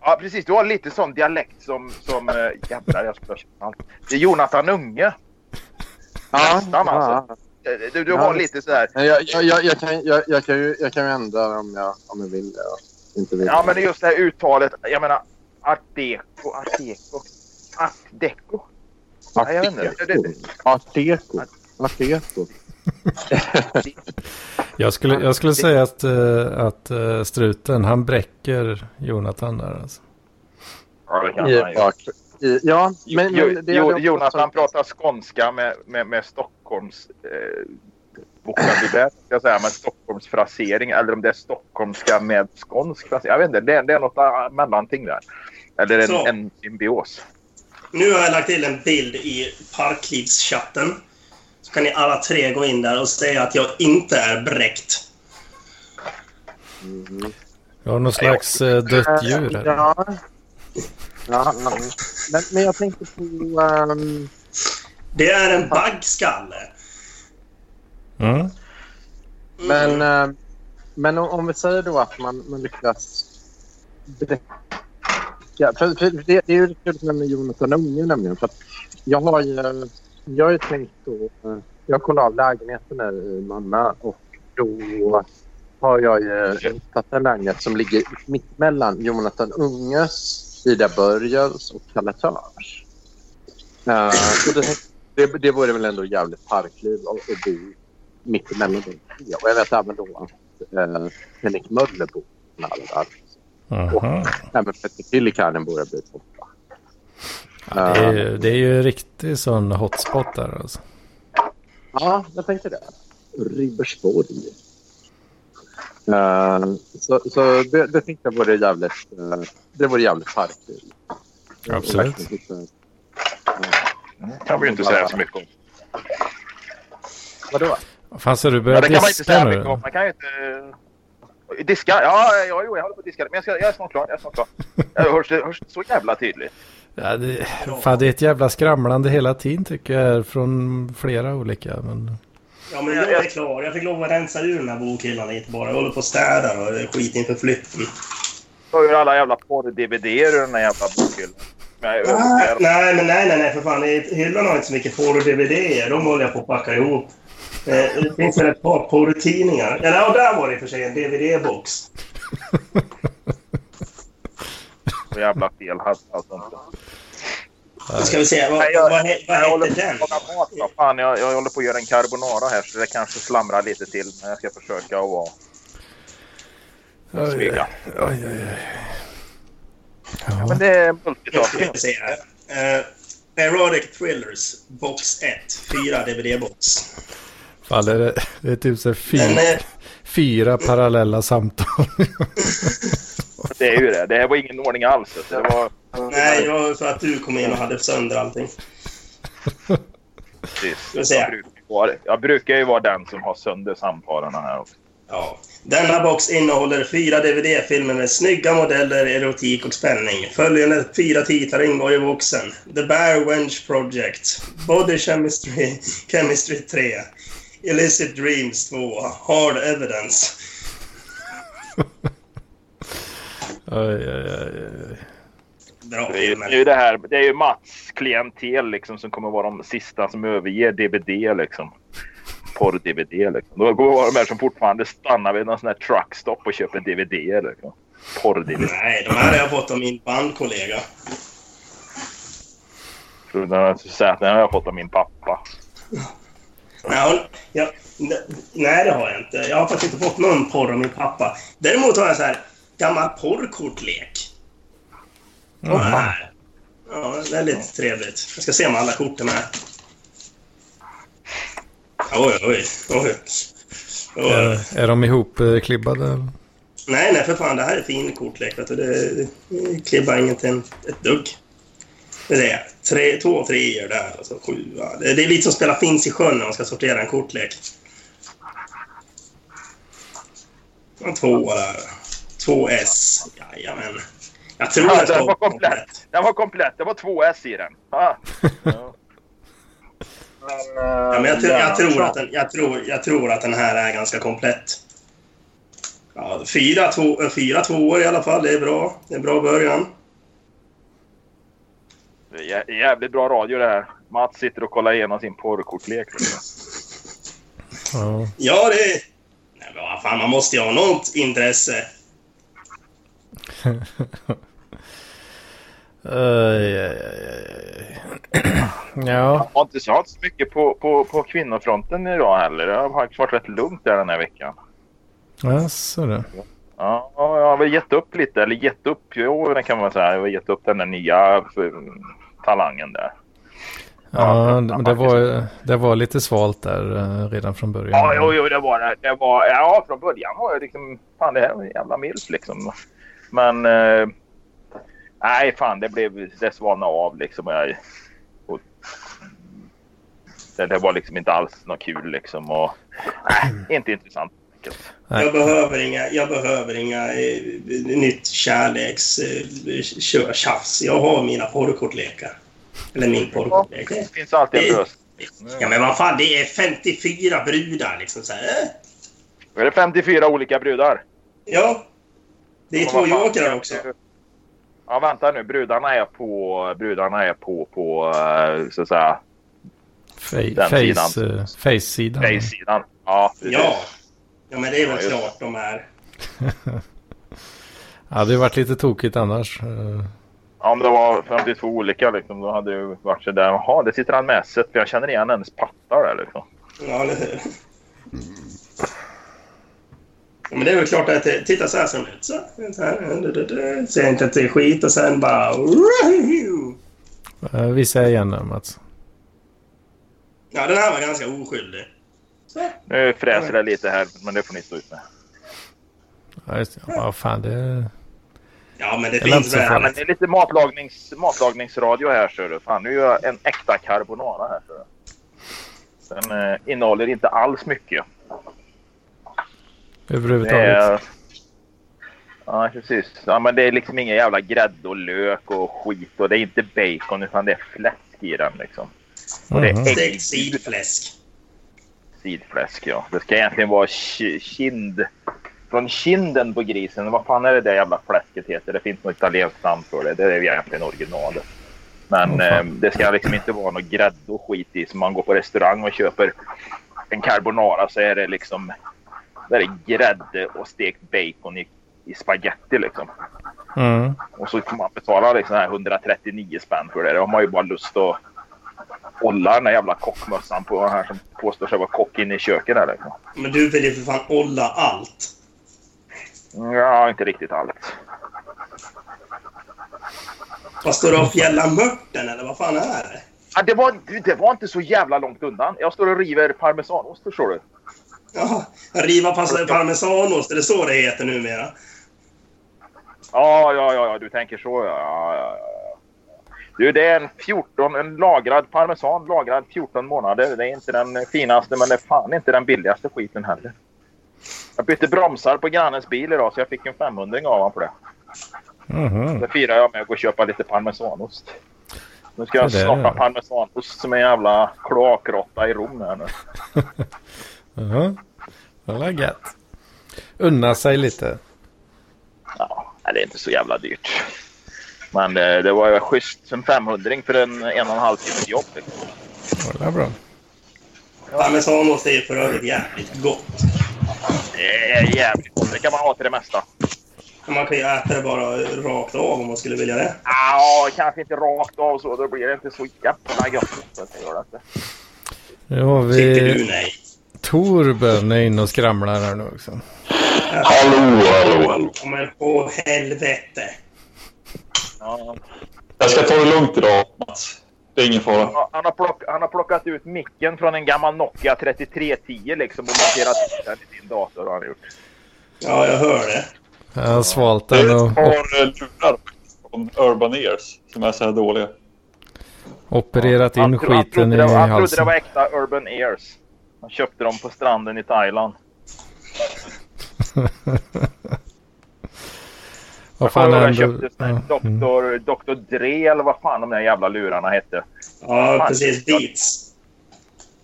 Ja, precis. Du har lite sån dialekt som... som äh, jävlar, jag skulle ha. Det är Jonathan Unge. Nästan, alltså. Eh, Du, du Ja. har lite så här... Jag, jag, jag, jag, kan, jag, jag, kan ju, jag kan ju ändra om jag, om jag vill. Jag inte vill. Ja, men det är just det här uttalet. Jag menar, art deco, art deco. Art deco. Det- det- Art deco. Art deco. Jag skulle, jag skulle säga att, eh, att eh, struten, han bräcker Jonathan där alltså. Ja, det kan han i, ja, men, Jo, men det jo, hade också Jonas han tagit- pratar skånska med, med, med Stockholms eh, vokabulär, jag säga, med Stockholms frasering. Eller om det är stockholmska med skånsk frasering. Jag vet inte, det, är- det är något ah, mellanting där. Eller Så. en, en symbios. Nu har jag lagt till en bild i Parklivschatten. Kan ni alla tre gå in där och säga att jag inte är bräckt. Mm. Jag har någon slags eh, dött djur här. Ja. Ja. Men, men jag tänkte på... ehm, Det är en baggskalle. Mm. men, ehm, men om, om vi säger då att man, man lyckas bräcka... För, för det, det är ju kul med Jonathan Unge nämligen. För att jag har ju, jag har ju tänkt då... eh, Jag kollade av lägenheten här i Malmö och då har jag ju hittat en lägenhet som ligger mitt mellan Jonathan Unges, Ida Börjels och Kalle Törs. Uh, och det, det, det vore väl ändå jävligt parkliv att bo mitt emellan de tre. Och jag vet även då att uh, Henrik Möller bor nära där. Aha. Även Petter Tillikainen bor en bit borta. Det, är, ju- det är ju en riktig sån hotspot där alltså. Ja, jag tänkte det. Ribersborg. Uh, så så det, det tänkte jag vore jävligt, uh, det vore jävligt parkliv. Absolut. Hitta- kan vi ju inte säga så mycket om. Vadå? Fan så du Ja, börjar det kan man inte säga nu? mycket om. Man kan ju inte... eh, Diska? Ja, ja, jo, jag håller på att diska. Men jag, ska, jag är snart klar. Jag är snart klar. Jag hörs, det hörs så jävla tydligt. Ja, det, fan, det är ett jävla skramlande hela tiden tycker jag från flera olika. Men... Ja, men jag är klar. Jag fick lov att rensa ur den här bokhyllan lite bara. Jag håller på och städar och är skit inför flytten. Jag har ju alla jävla porr-DVD i den där jävla bokhyllan. Ah, nej, men nej, nej, nej, för fan. Hyllan har inte så mycket porr och DVD. De håller jag på att packa ihop. Eh, Det finns väl ett par porrtidningar. Eller ja, där var det i och för sig en DVD-box. Så jävla fel hade alltså inte. Nu ska vi se. Vad, Nej, jag- vad, he- vad Jag håller på den? då. Fan, jag, jag håller på att göra en carbonara här så det kanske slamrar lite till. Men jag ska försöka att vara... Oj, oj, oj, oj. Ja. Men det är multitasking. här. Eh, Erotic Thrillers, box 1. Fyra DVD-box. Fan, det, är, det är typ så fyra, är, fyra parallella samtal. Det är ju det. Det var ingen ordning alls. Så det var nej, det var för att du kom in och hade sönder allting. precis. Jag brukar, vara, jag brukar ju vara den som har sönder samtalen här också. Ja. Denna box innehåller fyra DVD-filmer med snygga modeller, erotik och spänning. Följande fyra titlar ingår i boxen. The Bear Wench Project, Body Chemistry, Chemistry 3, Illicit Dreams 2, Hard Evidence. Oj, oj. Bra Det är, ju- filmer. det är ju det här. Det är ju Mats klientel liksom som kommer vara de sista som överger DVD liksom. Porr-DVD liksom. Då går de här som fortfarande stannar vid någon sån här truckstop och köper DVD liksom. Porr-DVD. Nej, de här har jag fått av min bandkollega. Har säga att den har jag fått av min pappa. Nej, jag, nej, det har jag inte. Jag har faktiskt inte fått någon porr av min pappa. Däremot har jag så här gammal porrkortlek. Och här. Ja, väldigt trevligt. Jag ska se om alla korten är. Oj, oj, oj. oj. Är, är de ihopklibbade? eller? Nej, nej, för fan. Det här är fin kortlek. Vet du. Det, det klibbar ingenting ett dugg. Det är tre, två treor där och så sjua. Det, det är lite som att spela finns i sjön när man ska sortera en kortlek. En tvåa där. Två S. Jajamän. Jag tror Ja, att den det var komplett. Den var komplett. Det var två S i den. Ah. Ja. Men, Ja, men jag, tror- jag, tror att den, jag, tror, jag tror att den här är ganska komplett. Ja, fyra, två, fyra tvåor i alla fall. Det är bra. Det är en bra början. Det är jä- jävligt bra radio det här. Mats sitter och kollar igenom sin porrkortlek. Ja. Ja, det... Nej, men vad fan, man måste ju ha något intresse. Ja, Jag har inte så mycket på, på, på kvinnofronten idag heller. Det har faktiskt varit rätt lugnt där den här veckan. ja så det. Ja, Ja, jag har väl gett upp lite. Eller gett upp, jo det kan man säga. Jag har gett upp den där nya för, talangen där. Ja, Ja, det, det, var, det var lite svalt där eh, redan från början. Ja, jo, jo, det var det. det var, ja, från början var jag liksom... Fan, det här var en jävla milf liksom. Men... Eh, nej, fan, det blev... Det svalnade av liksom. Jag, och, det, det var liksom inte alls något kul liksom. Och, nej, inte intressant. Jag behöver inga, jag behöver inga eh, nytt kärleks eh. Jag har mina porrkortlekar. Eller min porrkortlek. Det finns alltid en lösning. Ja men vad fan, det är 54 brudar liksom så här. eh? Är det 54 olika brudar? Ja. Det är två jokrar också. Ja, vänta nu. Brudarna är på... Brudarna är på, på eh, så att säga, Fa- Den face, sidan. eh, Face-sidan. face-sidan. Ja, precis. Ja. Ja men det är väl Ja, klart de är. Ja, det hade varit lite tokigt annars. Eh, Ja, om det var 52 olika liksom, då hade det ju varit så där. Jaha, det sitter han med sig. För jag känner igen hennes pattar där liksom. Ja, eller hur? Ja, men det är väl klart att titta så här ser ut. Så, så här, ser inte att det är skit och sen bara... Visa igen den Mats. Ja, den här var ganska oskyldig. Så. Nu fräser det lite här, men det får ni stå ut med. Ja, just det. Ja, fan det... Ja, men det Det finns väl... Ja, men det är lite matlagnings, matlagningsradio här, ser du. Fan, nu gör jag en äkta carbonara här, ser du. Den eh, innehåller inte alls mycket. Överhuvudtaget. är... Ja, precis. Ja, men det är liksom ingen jävla grädde och lök och skit. Och det är inte bacon, utan det är fläsk i den liksom. Och det är Mhm. Ägg, sidfläsk. sidfläsk, ja. Det ska egentligen vara ki- kind... Från kinden på grisen. Vad fan är det där jävla fläsket heter? Det finns något italienskt namn för det. Det är egentligen originalet. Men eh, fan. det ska liksom inte vara något grädde och skit i. Som man går på restaurang och köper en carbonara så är det liksom... Där är grädde och stekt bacon i, i spaghetti liksom. Mm. Och så får man betala liksom här 139 spänn för det. Då har man ju bara lust att hålla den där jävla kockmössan på den här som påstår sig vara kock inne i köket där liksom. Men du vill ju för fan olla allt. Ja, inte riktigt allt. Vad står det och fjällar mörten eller vad fan är det? Ja, det, var, det var inte så jävla långt undan. Jag står och river parmesanost, förstår du. Ja, riva pas- parmesanost, är det så det heter numera? Ja, ja, ja, ja du tänker så. Ja, ja, ja. Du, det är en 14, en lagrad parmesan, lagrad 14 månader. Det är inte den finaste, men det är fan inte den billigaste skiten heller. Jag bytte bromsar på grannens bil idag, så jag fick en 500 av honom för det. Mhm. Det firar jag med att gå och köpa lite parmesanost. Nu ska jag ja. parmesanost som en jävla kloakråtta i Rom här nu. Jaha. Det var gött. Unna sig lite. Ja, det är inte så jävla dyrt. Men eh, det var ju schysst. En 500 för en en och en halv timmes jobb. Ja, Det är bra. Parmesanost är ju för övrigt jävligt gott. Det är jävligt gott. Det kan man ha till det mesta. Man kan ju äta det bara rakt av om man skulle vilja det. Ja, kanske inte rakt av så. Då blir det inte så jävla gött. Så det gör det inte. Nu har Tycker du vi nej? Torbjörn är inne och skramlar här nu också. Hallå, hallå, hallå. Ja, Men åh helvete. Ja, Jag ska ta det lugnt idag, Mats. Det är ingen fara. han, har plock, han har plockat ut micken från en gammal Nokia 3310 liksom och monterat den i din dator. Har han gjort. Ja, jag hör det. Jag har svalt Det är den ett och par eh, lurar från Urban Ears som är så här dåliga. opererat in Han tro- han skiten trodde i det, var- Han trodde det halsen. var äkta Urban Ears. Han köpte dem på stranden i Thailand. Vad fan jag köpte. Ja, mm. Doktor, Doktor Dre eller vad fan de där jävla lurarna hette. Ja, precis. Beats.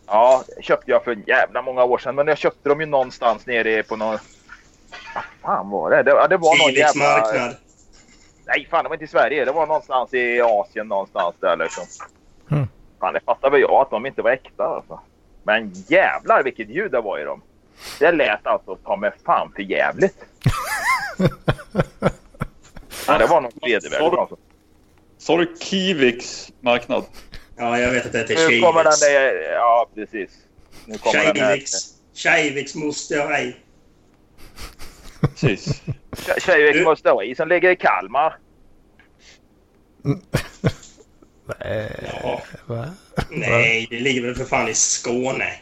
Ja, köpte jag för jävla många år sedan. Men jag köpte dem ju någonstans nere på någon... Vad fan var det? Det, det var någon Kiviks jävla... marknad. Nej, fan det var inte i Sverige. Det var någonstans i Asien någonstans där liksom. Mm. Fan, det fattar väl jag att de inte var äkta alltså. Men jävlar vilket ljud det var i dem. Det lät alltså ta mig fan för jävligt. ja, det var något vedervärdigt alltså. Sa du Kiviks marknad? Ja, jag vet att det heter Nu kommer den Kiviks. där... Ja, precis. Nu kommer. Kiviks. Kiviks moster ej. Precis. Tjejvik Musteri som ligger i Kalmar. Nej, Ja. va? Nej, det ligger väl för fan i Skåne.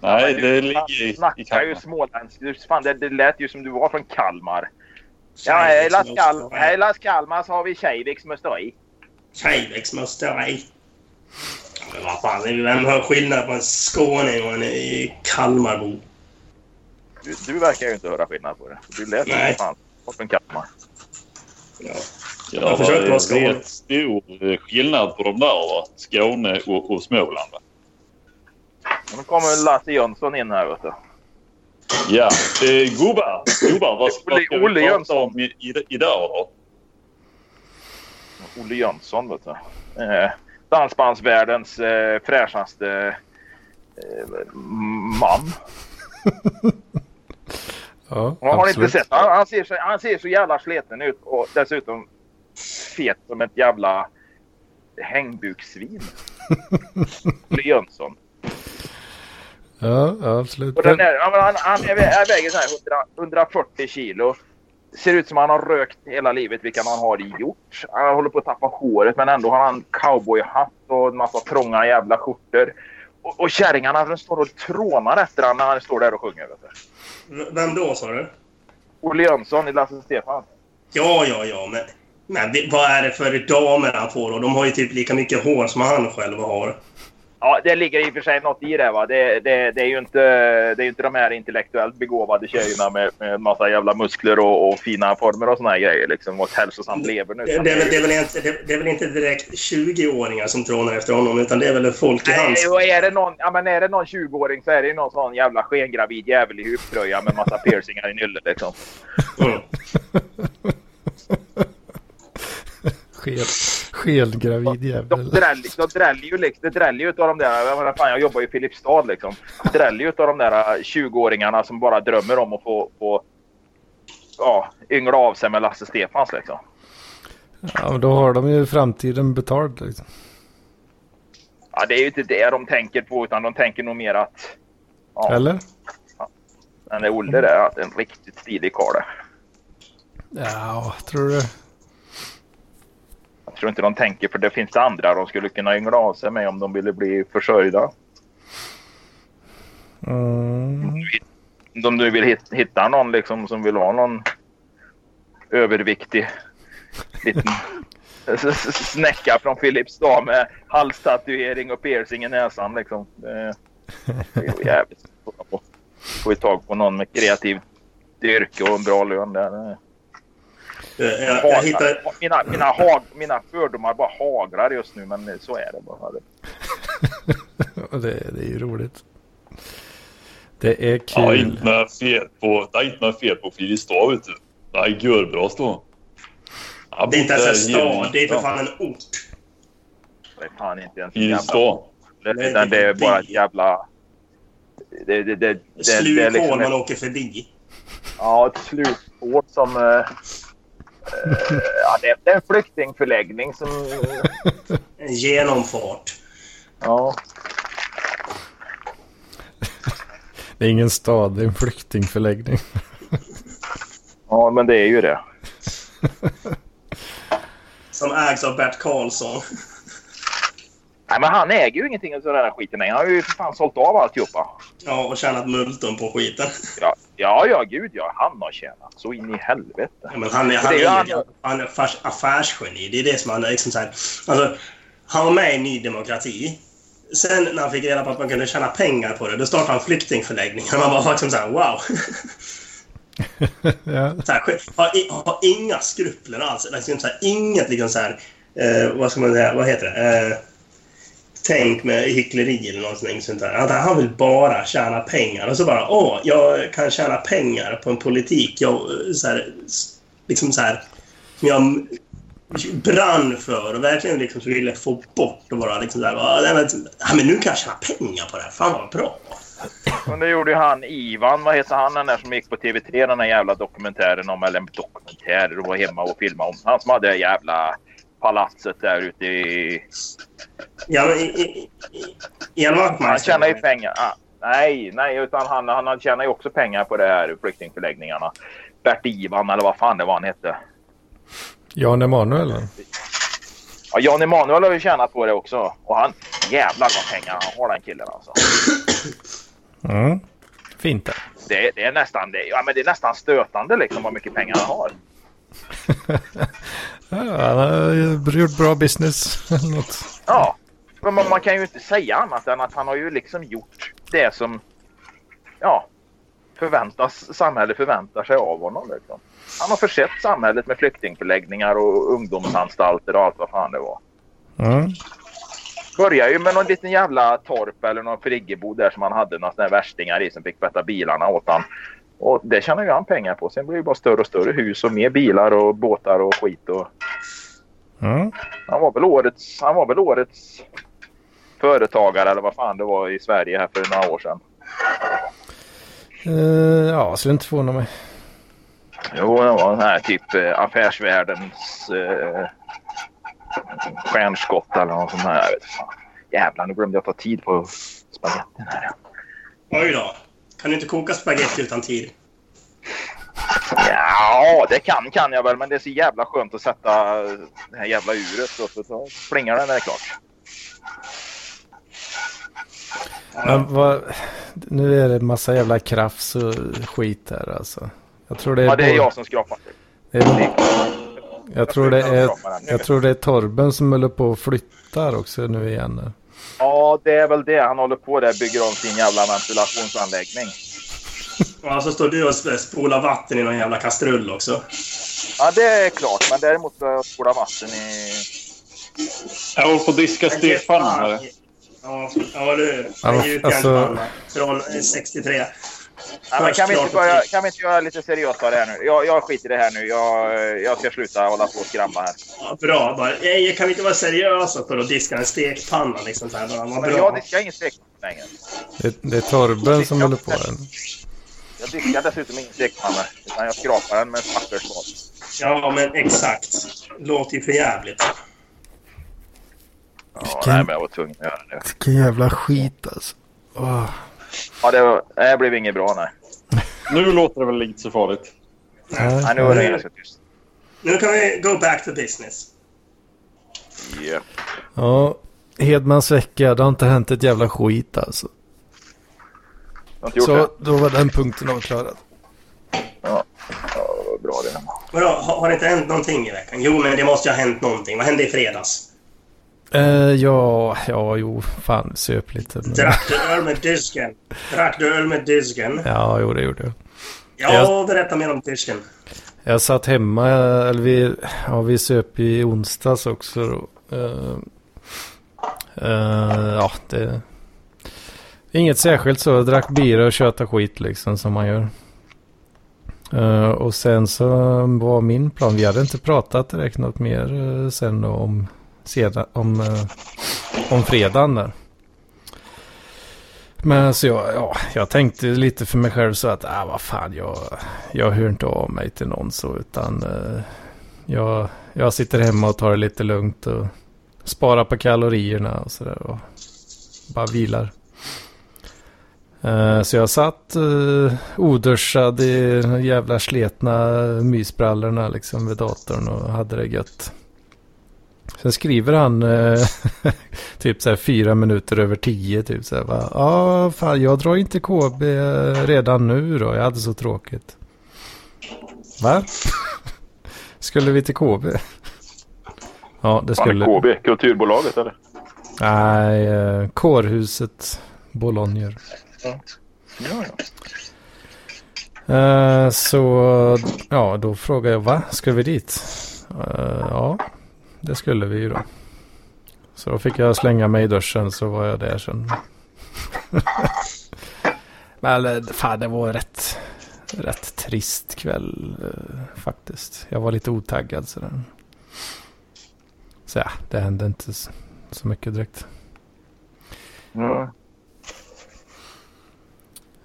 Nej, det ligger i, i snackar ju Kalmar. småländsk. Du, Fan, det, det lät ju som du var från Kalmar. Ja, hela, Skal hela Kalmar så har vi Tjejviks Musteri. Tjejviks Musteri. Men vad fan, vem har skillnad på en skåning och en i Kalmarbo? Du, du verkar ju inte höra skillnad på det. Du lät Nej. fan från Kalmar. Ja. Ja, Jag försökte det vara är skåning. rätt stor eh, skillnad på de där. Va? Skåne och, och Småland. Va? Nu kommer Lasse Jönsson in här vet du. Ja, eh, gubbar. Gubbar, vad, vad Olle- ska Olle vi prata Jönsson. om i, i, idag då? Olle Jönsson vet du. Eh, dansbandsvärldens eh, fräschaste eh, man. Ja, har ni inte absolut. sett han, han, ser så, han ser så jävla sliten ut och dessutom fet som ett jävla hängbukssvin. Olle Jönsson. Ja, absolut. Och den men han, han är, är väger så här 100, 140 kilo. Ser ut som han har rökt hela livet, vilket han har gjort. Han håller på att tappa håret men ändå har han cowboyhatt och en massa trånga jävla skjortor. Och, och kärringarna de står och trånar efter honom när han står där och sjunger. Vet du. V- Vem då, sa du? Olle Jönsson i Lasse Stefan. Ja, ja, ja, men... Men vad är det för damer han får då? De har ju typ lika mycket hår som han själv har. Ja, det ligger i och för sig något i det. Va? Det, det, det, är ju inte, det är inte de här intellektuellt begåvade tjejerna med, med massa jävla muskler och, och fina former och såna här grejer. Liksom, och ett hälsosamt lever nu. Det, det, är väl, det, är väl inte, det, det är väl inte direkt 20-åringar som trånar efter honom, utan det är väl folk i Nej, hans... och är det någon, ja, men är det någon 20-åring så är det ju någon sån jävla skengravid jävel i huvtröja med massa piercingar i nyllet liksom. Mm. Skel, skelgravid jävel. de dräller ju liksom, det dräller ju utav de där, jag, menar, fan, jag jobbar ju i Filipstad liksom. Det dräller ju utav de där 20-åringarna som bara drömmer om att få, få ja, yngla av sig med Lasse Stefans liksom. Ja, men då har de ju framtiden betald. Liksom. Ja, det är ju inte det de tänker på utan de tänker nog mer att ja, Eller? den där Olle där, en riktigt stilig karl det. Ja, tror du? Tror inte de tänker för det finns andra de skulle kunna yngla av sig med om de ville bli försörjda. Mm. Om du vill hit- hitta någon liksom som vill ha någon överviktig liten snäcka från Filipstad med halstatuering och piercing i näsan liksom. Det är jävligt svårt att få- få tag på någon med kreativt yrke och en bra lön där. Jag, jag, jag hittar... Mina, mina, hag, mina fördomar bara haglar just nu men så är det bara. Det, det är ju roligt. Det är Ja, kul. inte något fel på, det är inte något fel på Filipstad vet du. Det är görbra stå. Det är inte ens en stad, det är för fan en ort. Det är fan inte ens en jävla... Utan det är bara ett jävla... Det, det, det, det, det är Slukhål man ett, åker förbi. ja, ett slukhål som... eh, eh, ja, det, är- det är en flyktingförläggning som... En genomfart. Ja, Det är ingen stad, det är en flyktingförläggning. ja men det är ju det. Som ägs av Bert Karlsson. Nej, men han äger ju ingenting av den här skiten längre. Han har ju för fan sålt av alltihopa. Ja, och tjänat multum på skiten. Ja, ja, ja gud ja. Han har tjänat så in i helvete. Ja, men han är, han Det är ju är, han- han, han är affärs, affärsgeni. Det är det som han är liksom så här, alltså, Han var med i Ny Demokrati. Sen när han fick reda på att man kunde tjäna pengar på det, då startade han flyktingförläggningar. Man var liksom så här, wow. ja. Så här, har inga skrupler alls. Liksom så här, inget liksom så här, eh, vad ska man säga, vad heter det? Eh, tänk med hyckleri eller någonting sånt där. Att han vill bara tjäna pengar. Och så bara, åh, jag kan tjäna pengar på en politik jag eh, så här, liksom så här, som jag brann för och verkligen liksom så ville få bort och bara liksom så här, "Ja, men, ja, men nu kan jag tjäna pengar på det här. Fan vad bra. Men det gjorde ju han Ivan, vad heter han den där som gick på TV3 den där jävla dokumentären om, eller dokumentärer och var hemma och filmade om. Han som hade jävla palatset där ute i... Ja, men, i, i, Ian Han Wachtmeister. tjänar ju pengar. Ah, nej, nej, utan han, han tjänar ju också pengar på det här flyktingförläggningarna. Bert-Ivan eller vad fan det var han hette. Jan Emanuel? eller? Ja, Jan Emanuel har ju tjänat på det också. Och han, jävlar vad pengar han har den killen alltså. Mm. Fint det. Det, det, är nästan, det, ja, men det är nästan stötande liksom vad mycket pengar han har. Ja, han har gjort bra business. Ja, men man, kan ju inte säga annat än att han har ju liksom gjort det som ja, förväntas, samhället förväntar sig av honom. Liksom. Han har försett samhället med flyktingförläggningar och ungdomsanstalter och allt vad fan det var. Mm. Började ju med någon liten jävla torp eller någon friggebod där som han hade några sådana värstingar i som fick tvätta bilarna åt han. Och det tjänar ju han pengar på. Sen blev det bara större och större hus och mer bilar och båtar och skit. Och... Mm. Han var väl årets, han var väl årets företagare eller vad fan det var i Sverige här för några år sedan. Uh, ja, skulle inte förvåna mig. Jo, det var den här typ eh, affärsvärldens eh, stjärnskott eller något sånt här. Jag vet fan. Jävlar, nu glömde jag ta tid på spagettin här. Oj då. Kan du inte koka spaghetti utan tid? Ja, det kan kan jag väl, men det är så jävla skönt att sätta det här jävla uret och så, så plingar den när det är klart. Men vad, nu är det massa jävla krafs och skit här alltså. Jag tror det är, Ja, det är jag som skrapar. det är jag, tror det är, jag tror det är Torben som håller på och flyttar också nu igen. Ja, det är väl det. Han håller på där bygger om sin jävla ventilationsanläggning. Ja, så står du och sp- spolar vatten i någon jävla kastrull också. Ja, det är klart. Men däremot så har jag spolat vatten i... Jag håller på att diska stekpannan här. Ja, ja du. Ja, En gjutjärnspanna alltså- från eh, 63. Men kan, vi inte börja, kan vi inte göra lite seriösare här nu? Jag, jag skiter i det här nu. Jag, jag ska sluta hålla på och skramla här. Ja, bra. Bara, "Ej, kan vi inte vara seriösa för att diska en stekpanna? Liksom, så här, bara, vad Men bra. jag diskar ingen stekpanna längre. Det, det är Torben som håller på den. Jag diskar dessutom ingen stekpanna. Utan jag skrapar den med en pappersbad. Ja, men exakt. Låter ju för jävligt. Ja, Vilken- nej, men jag var tvungen att göra det. Vilken jävla skit alltså. Åh. Ja, det, var, det blev inget bra, nej. Nu låter det väl inte så farligt. nej Nej, nu var det ganska tyst. Nu kan vi go back to business. Ja. Ja, Hedmans vecka. Det har inte hänt ett jävla skit alltså. Så det. då var den punkten avklarad. Ja, ja, bra det. Vadå, har, har det inte hänt någonting i veckan? Jo, men det måste ju ha hänt någonting. Vad hände i fredags? Eh, ja, ja, jo, fan, söp lite. Men... Drack du öl med disken? Drack du öl med disken? Ja, jo, det gjorde jag. Ja, Jag- berätta mer om disken. Jag satt hemma, eller vi, ja, vi söp i onsdags också. Då. Eh, eh, ja, det... Inget särskilt så. Jag drack bira och köta skit liksom som man gör. Eh, och sen så var min plan, vi hade inte pratat direkt något mer uh, sen då om, sedan, om, eh, om fredagen där. Men så jag, ja, jag tänkte lite för mig själv så att, ah, vad fan, jag, jag hör inte av mig till någon så, utan eh, jag, jag sitter hemma och tar det lite lugnt och sparar på kalorierna och sådär och bara vilar. Eh, så jag satt eh, oduschad i de jävla sletna mysbrallorna liksom vid datorn och hade det gött. Sen skriver han eh, typ så här fyra minuter över tio. Typ så här, va? Ja, fan, jag drar inte KB redan nu då. Jag hade så tråkigt. Va? skulle vi till KB? Ja, det Fan, skulle... KB, kulturbolaget eller? Nej, eh, kårhuset Bologner. Ja, ja. Eh, så ja, då frågade jag va, ska vi dit? Eh, ja, det skulle vi ju då. Så då fick jag slänga mig i duschen så var jag där sen. Men eh, fan, det var rätt, rätt trist kväll eh, faktiskt. Jag var lite otaggad sådär. Så ja, det hände inte så, mycket direkt. Ja.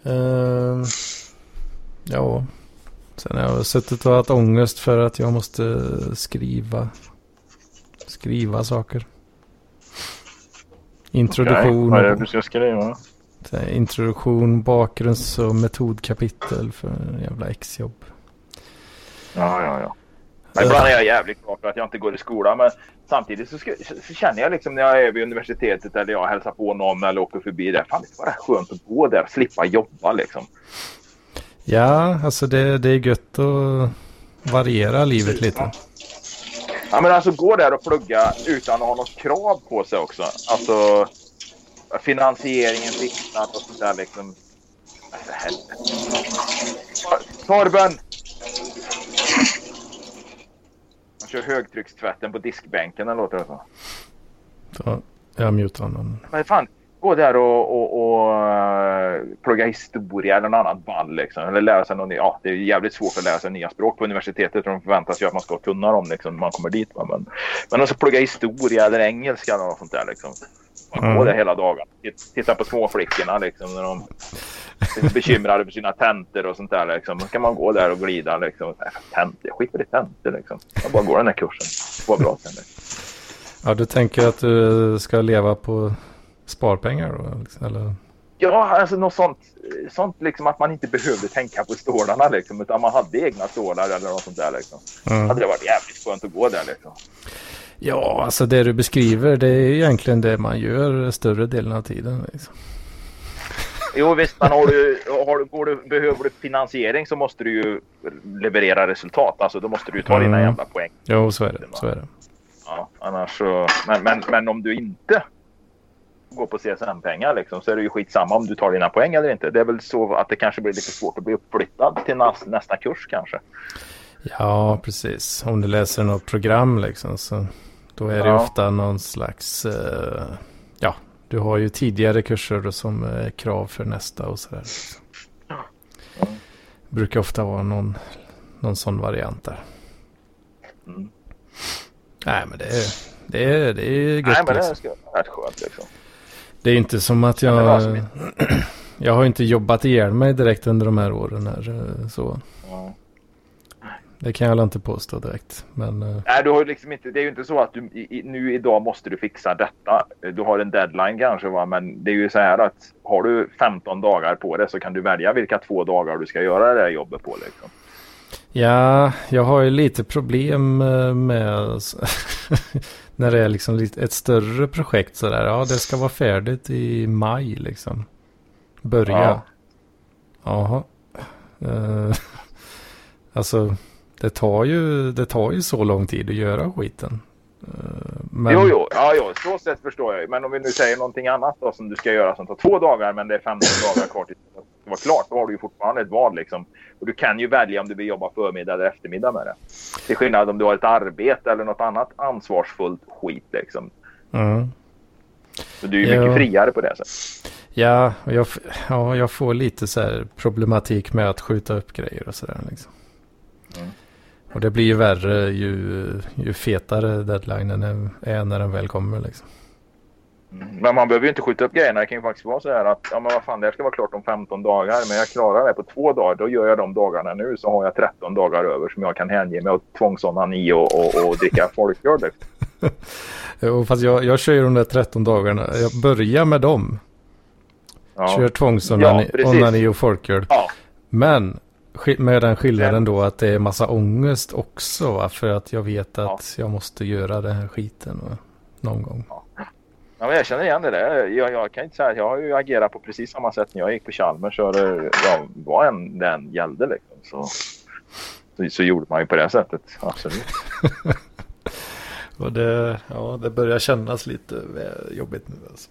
Ehm, ja, sen har jag suttit och haft ångest för att jag måste skriva. Skriva saker. Introduktion, Okej, Vad är det du ska skriva? introduktion, bakgrunds och metodkapitel för jävla exjobb. Ja, ja, ja. Men ibland är jag jävligt glad för att jag inte går i skolan. Men samtidigt så, ska, så känner jag liksom när jag är vid universitetet eller jag hälsar på någon eller åker förbi där. Fan, det är bara skönt att gå där och slippa jobba liksom. Ja, alltså det, det är gött att variera livet lite. Ja, men alltså gå där och plugga utan att ha något krav på sig också. Alltså finansieringen fixad och sånt där liksom. För helvete. Torben! Han kör högtryckstvätten på diskbänken, eller låter det så. Så jag mutar honom. Men fan, gå där och, och, och uh, plugga historia eller något annat ball liksom. Eller lära sig något, ja det är jävligt svårt att lära sig nya språk på universitetet. De förväntas ju att man ska kunna dem liksom när man kommer dit. Va? Men, men alltså plugga historia eller engelska eller något sånt där liksom. Man Mm. går där hela dagen. Titta på småflickorna liksom när de är bekymrade för sina tentor och sånt där liksom. Då kan man gå där och glida liksom. Tentor, skiter i tentor liksom. Jag bara går den här kursen. Var bra sen. Ja, du tänker att du ska leva på sparpengar då? liksom, Eller? Ja, alltså något sånt, sånt liksom att man inte behövde tänka på stålarna liksom, utan man hade egna stålar eller något sånt där liksom. Mm. Hade det varit jävligt skönt att gå där liksom. Ja, alltså det du beskriver det är egentligen det man gör större delen av tiden. Liksom. Jo visst, men har du, har du, går du, behöver du finansiering så måste du ju leverera resultat. Alltså då måste du ju ta dina Mm. jävla poäng. Jo, så är det. Så är det. Ja, annars så, men, men, men om du inte går på CSN-pengar liksom, så är det ju skitsamma om du tar dina poäng eller inte. Det är väl så att det kanske blir lite svårt att bli uppflyttad till nästa, nästa kurs kanske. Ja, precis. Om du läser något program liksom så då är det Ja. ofta någon slags, eh, ja, du har ju tidigare kurser som är krav för nästa och sådär. Liksom. Brukar ofta vara någon, någon sån variant där. Mm. Nej, men det är, det är, det är gött Nej, men det liksom. ska vara rätt skönt liksom. Det är inte som att jag... som jag har inte jobbat ihjäl mig direkt under de här åren här. eh, Så. Ja. Det kan jag inte påstå direkt. Men eh, Nej, du har liksom inte, det är ju inte så att du i, nu idag måste du fixa detta. Du har en deadline kanske, va? men det är ju så här att har du 15 dagar på det så kan du välja vilka två dagar du ska göra det här jobbet på. Liksom. Ja, jag har ju lite problem eh, med när det är liksom ett större projekt sådär. Ja, det ska vara färdigt i maj liksom. Börja. Ja. Eh, alltså, det tar, ju, det tar ju så lång tid att göra skiten. Eh, men... Jo, jo, ja, jo, så sätt förstår jag. Men om vi nu säger någonting annat då som du ska göra som tar två dagar men det är 15 dagar kvar till det ska vara klart. Då har du ju fortfarande ett val liksom. Och du kan ju välja om du vill jobba förmiddag eller eftermiddag med det. Till skillnad om du har ett arbete eller något annat ansvarsfullt skit liksom. Mm. Så du är ju Ja. mycket friare på det sättet. Ja, jag, ja, jag får lite så här problematik med att skjuta upp grejer och sådär. Liksom. Mm. Och det blir ju värre ju, ju fetare deadlinen är- är när den väl kommer. Liksom. Mm. Men man behöver ju inte skjuta upp grejerna. Det kan ju faktiskt vara så här att ja, men vad fan, det här ska vara klart om 15 dagar. Men jag klarar det på två dagar. Då gör jag de dagarna nu. Så har jag 13 dagar över som jag kan hänge mig åt tvångsonani och, och, och dricka folköl. liksom. Jo, fast jag, jag kör ju de där 13 dagarna. Jag börjar med dem. Ja. Kör tvångsonani Ja, och folköl. Ja. Men med den skillnaden då att det är massa ångest också. Va? För att jag vet att jag måste göra den här skiten va? någon gång. Ja, men jag känner igen det där. Jag, jag kan inte säga att jag har ju agerat på precis samma sätt när jag gick på Chalmers. Så det, ja, vad än den gällde liksom, så, så, så gjorde man ju på det sättet. Absolut. Och det, ja, det börjar kännas lite jobbigt nu alltså.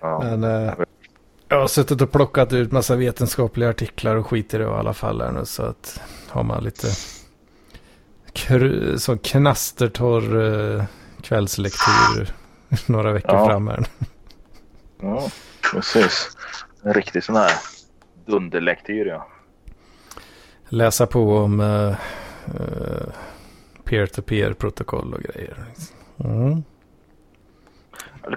Ja. Men eh, jag har suttit och plockat ut massa vetenskapliga artiklar och skit i det i alla fall här nu. Så att har man lite kr- så knastertorr eh, kvällslektyr några veckor Ja. fram här. Ja, precis. En riktig sån här dunderlektyr ja. Läsa på om eh, eh, peer-to-peer protokoll och grejer. Mm.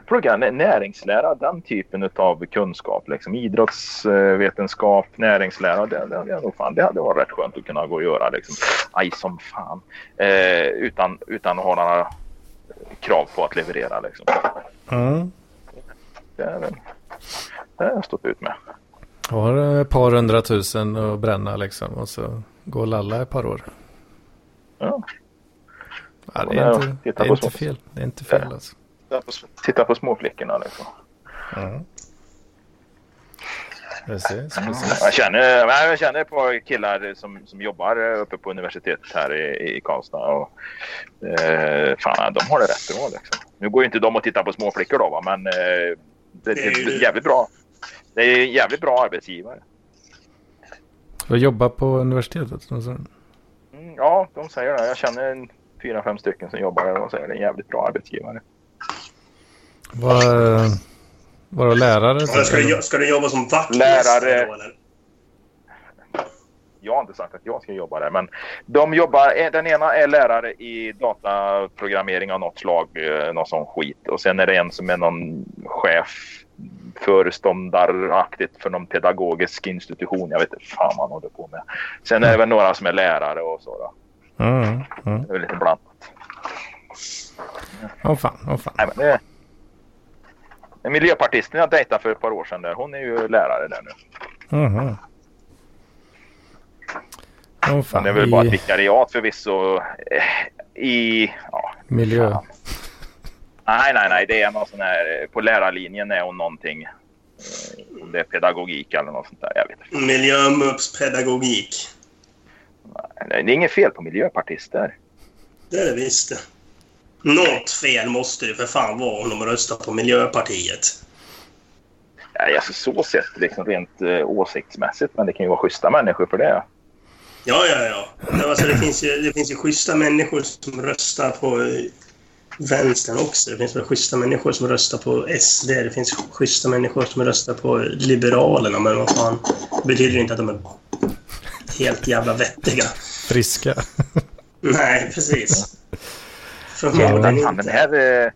Plugga nä- näringslära, den typen av kunskap. Liksom. Idrottsvetenskap, näringslära. Det, det, det, fan, det hade varit rätt skönt att kunna gå och göra. Liksom. Aj som fan. Eh, utan, utan att ha några krav på att leverera. Liksom. Mm. Det, är, väl- det har jag stått ut med. Har ett par hundratusen att bränna liksom och så gå och lalla ett par år. Ja. Ja, det är inte, det är inte fel. Det är inte fel alltså. Titta på småflickorna liksom. Ja. Precis, precis. Jag känner, jag känner ett par killar som, som jobbar uppe på universitetet här i, i Karlstad. Och, eh, fan, de har det rätt bra. Liksom. Nu går ju inte de och tittar på småflickor då, va? men eh, det, det, Det är jävligt bra. Det är en jävligt bra arbetsgivare. Du jobbar på universitetet? alltså. Mm, ja, de säger det. Jag känner en fyra, fem stycken som jobbar där och de säger det är en jävligt bra arbetsgivare. Var, var du lärare? Ja, Ska du, ska du jobba som Lärare. vaktmästare då, eller? Jag har inte sagt att jag ska jobba där, men de jobbar. eh, Den ena är lärare i dataprogrammering av något slag, eh, någon sån skit. Och sen är det en som är någon chef, föreståndaraktigt för någon pedagogisk institution. Jag vet inte fan vad han håller på med. Sen är det väl några som är lärare och så. Då. Mm, mm. Det är väl lite blandat. Åh fan, åh fan. Nej, men det... En miljöpartisten jag dejtade för ett par år sedan, där, hon är ju lärare där nu. Mhm. Åh fan. Hon är väl bara ett vikariat förvisso. eh, I... Ja, miljö. fan. Nej, nej, nej. Det är någon sån här... På lärarlinjen är hon någonting. eh, Om det är pedagogik eller något sånt där. Jag vet inte. Miljömuppspedagogik. Det är inget fel på miljöpartister. Det är det visst det. Något fel måste det för fan vara om de röstar på Miljöpartiet. Nej, alltså så sett liksom rent eh, åsiktsmässigt. Men det kan ju vara schyssta människor för det. Ja, ja, ja. Alltså, det, finns ju, det finns ju schyssta människor som röstar på eh, vänstern också. Det finns väl schyssta människor som röstar på SD. Det finns schyssta människor som röstar på Liberalerna. Men vad fan, det betyder inte att de är helt jävla vettiga. Friska. Nej, precis. Ja, Förmodligen Fan, den inte. här, eh,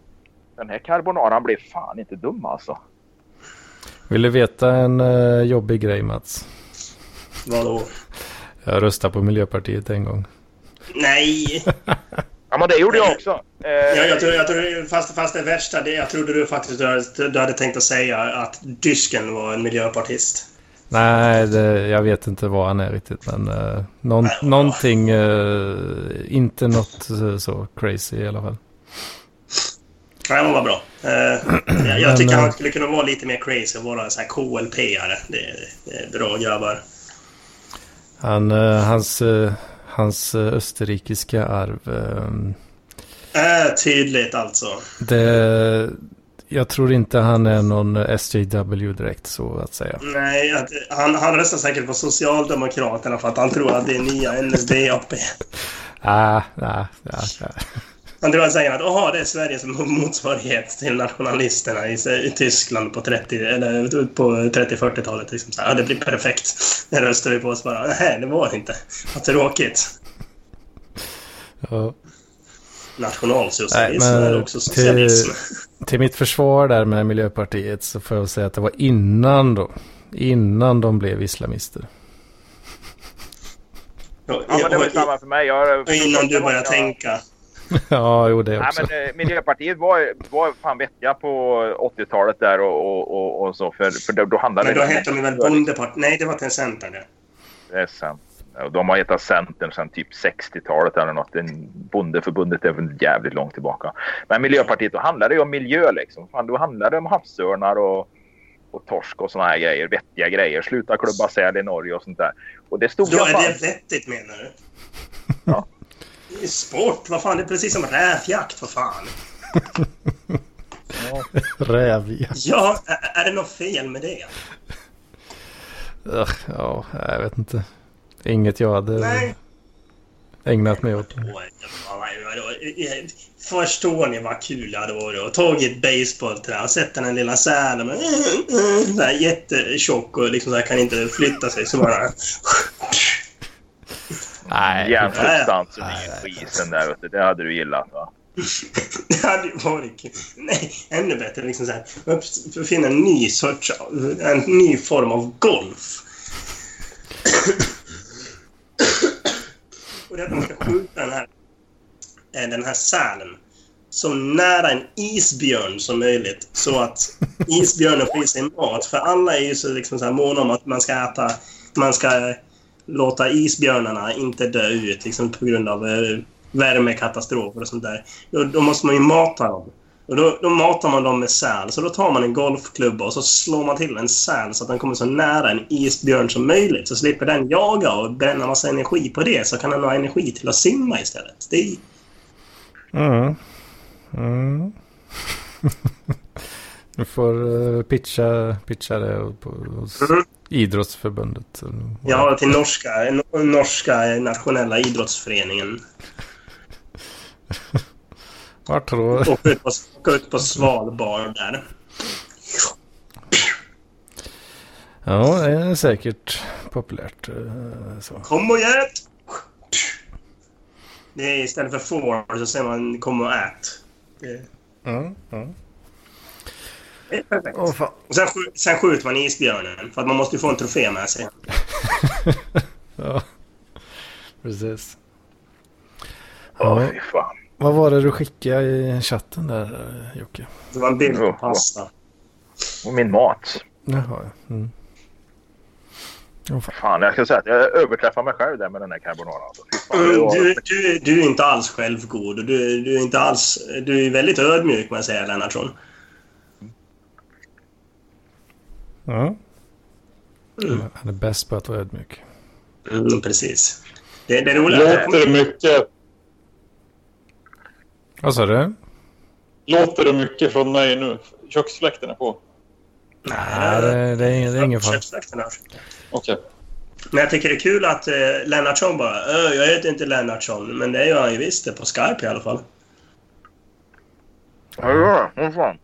den här carbonaran blev fan inte dum alltså. Vill du veta en uh, jobbig grej Mats? Vadå? Jag röstade på Miljöpartiet en gång. Nej! Ja, men det gjorde jag också. Eh, Ja, jag tror, jag tror, fast, fast det värsta, det, jag trodde du faktiskt du hade, du hade tänkt att säga att Dysken var en miljöpartist. Nej, det, jag vet inte vad han är riktigt. Men uh, någon, Nej, vad bra. någonting, eh, inte något eh, så crazy i alla fall. Nej, hon var bra. Eh, jag, jag Men, tycker eh, han skulle kunna vara lite mer crazy och vara så här KLP-are. Det, det är bra grabbar. Han, eh, hans, eh, hans eh, österrikiska arv. ehm, Äh, tydligt alltså. det, jag tror inte han är någon SJW direkt så att säga. Nej, att, han, han röstar säkert på Socialdemokraterna för att han tror att det är nya NSDAP. Ah, ah, ah, ah. Han tror säger att Aha, det är Sverige som motsvarighet till nationalisterna i, i Tyskland på 30 eller på 30-40-talet. Liksom. Så Ja, det blir perfekt. Det röstar vi på oss bara. Nej, det var det inte. Vad tråkigt. Ja. Nationalsocialism Nej, men också socialism. Till mitt försvar där med Miljöpartiet så får jag säga att det var innan då. Innan de blev islamister. Och, Ja, men det var samma för mig. Jag, och innan du börjar tänka. ja, jo det Nej, också. men eh, Miljöpartiet var, var fan vettiga på 80-talet där och, och, och, och så. För, för då, då handlade Men då det hette de väl Bondepartiet? Nej, det var till Centern det. Det är sant. De har hetat Centern sedan typ 60-talet eller något. Bondeförbundet är väl jävligt långt tillbaka. Men Miljöpartiet, då handlar det ju om miljö liksom. Fan, då handlar det om havsörnar och, och torsk och såna här grejer. Vettiga grejer. Sluta klubba säl i Norge och sånt där. Och det stod Då jag är fan... det vettigt menar du? Ja. Det är Sport, vad fan, det är precis som rävjakt, vad fan. Rävjakt. Ja, är, är det något fel med det? Ugh, Ja, jag vet inte. Inget jag hade Nej. ägnat mig åt. Förstår ni vad kul det hade varit att tagit basebollträ och sett den lilla sälen med så här jättetjock och liksom så här kan inte flytta sig så bara... Nej, Järnsubstansen Nej, i skisen där. Vet du. Det hade du gillat va? Det hade ju varit kul. Nej, ännu bättre liksom så här. Uppfinna en ny sorts... En ny form av golf. Och det är att man ska skjuta den här, eh, den här sälen så nära en isbjörn som möjligt. Så att isbjörnen får i sig mat. För alla är ju så, liksom så här måna om att man ska äta... Man ska låta isbjörnarna inte dö ut liksom, på grund av eh, värmekatastrofer och sånt där. Då, då måste man ju mata dem. Och då, då matar man dem med säl. Så då tar man en golfklubba och så slår man till en säl så att den kommer så nära en isbjörn som möjligt. Så slipper den jaga och bränna massa energi på det. Så kan den ha energi till att simma istället. Det är, Mm. Mm. du får eh, pitcha, pitcha det hos Mm. idrottsförbundet. ja, till norska, norska nationella idrottsföreningen. Vart tror Åka ut ut på Svalbard där. Ja, det är säkert populärt. eh, Så. Kom och ät! Det är istället för får så säger man kom och ät. Det Mm. Mm. det är perfekt. Fan. Och sen, sen skjuter man isbjörnen. För att man måste ju få en trofé med sig. Ja, precis. Åh, Ja, fy fan. Vad var det du skickade i chatten där Jocke? Det var en bild på pasta. Och min mat. Jaha, ja. Mm. Åh, fan. Fan, jag ska säga att jag överträffar mig själv där med den här carbonaran. Alltså. Mm, var... du, du, du är inte alls självgod. och Du, du är inte alls... Du är väldigt ödmjuk, jag säga, Lennartsson. Ja. Mm. Han är bäst på att vara ödmjuk. Mm, precis. Det, det är roligt. Jag Låter mycket, Vad sa du? låter det mycket från mig nu? Köksfläkten är på. Nej, det, det, är, det är ingen fara. Köksfläkten hörs. Okej. Men jag tycker det är kul att eh, Lennartsson bara "Ö, jag heter inte Lennartsson. Men det gör han ju visst det på Skype i alla fall. Ja, det var det. Åh, fan.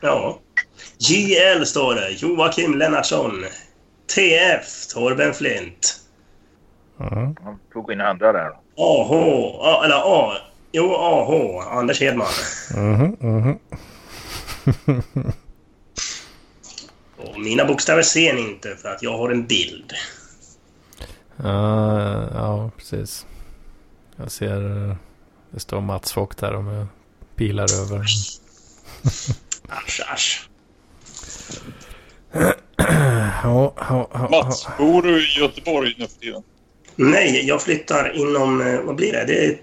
Ja. JL står det. Joakim Lennartsson. TF. Torben Flint. Ja. Han tog in andra där. AH. Eller A. Jo, AH. Anders Hedman. Mhm, mhm. Och mina bokstäver ser ni inte för att jag har en bild. Ja, ja, precis. Jag ser... eh, Det står Mats Fock där och med pilar över. Asch, asch. Ja, ja, ja, ja. Mats, bor du i Göteborg nu för tiden? Nej, jag flyttar inom... eh, Vad blir det? Det är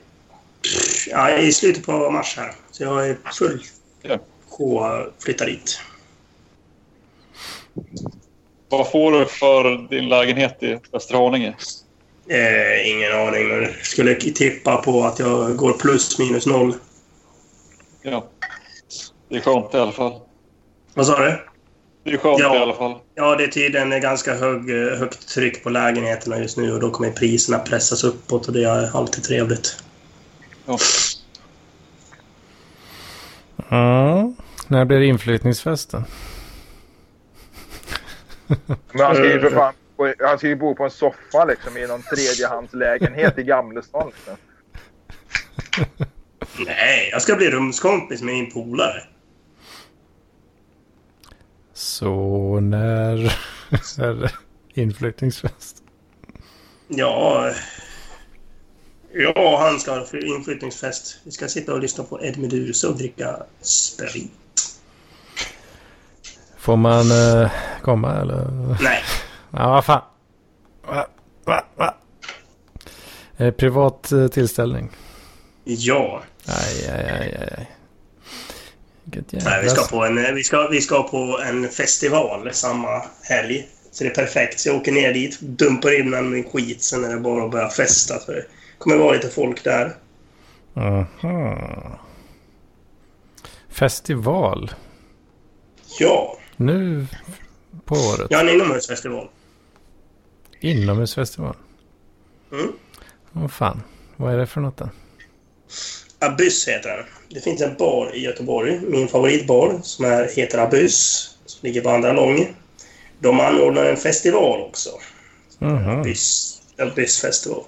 ja, i slutet på mars här. Så jag är full på att flytta dit. Vad får du för din lägenhet i Västra Haninge? Eh, ingen aning, men jag skulle tippa på att jag går plus minus noll. Ja. Det är skönt i alla fall. Vad sa du? Det är skönt Ja. i alla fall. Ja, det är tydligen ganska hög, eh, högt tryck på lägenheterna just nu och då kommer priserna pressas uppåt och det är alltid trevligt. Ja. ja. När blir det inflyttningsfesten? Men han ska ju för fan... Han ska ju bo på en soffa liksom i någon tredjehandslägenhet i Gamlestan. Liksom. Nej, jag ska bli rumskompis med min polare. Så när är det inflyttningsfest? Ja... Ja, han ska ha inflyttningsfest. Vi ska sitta och lyssna på Ed Meduza och dricka sprit. Får man eh, komma eller? Nej, Ja, vad fan. Va? Va? Va? Eh, privat eh, tillställning. ja. Aj, aj, aj, aj. Nej, vi, ska på en, vi, ska, vi ska på en festival samma helg. Så det är perfekt. Så jag åker ner dit, dumpar in all min skit, sen är det bara att börja festa. För kommer vara lite folk där. Aha. Festival. Ja, Nu på året. har en inomhusfestival. Inomhusfestival. Mm. Vad fan. Vad är det för något då? Abyss heter den. Det finns en bar i Göteborg, min favoritbar, som är, heter Abyss. Som ligger på Andra Lång. De anordnar en festival också. Mhm. Abyss, Abyss festival.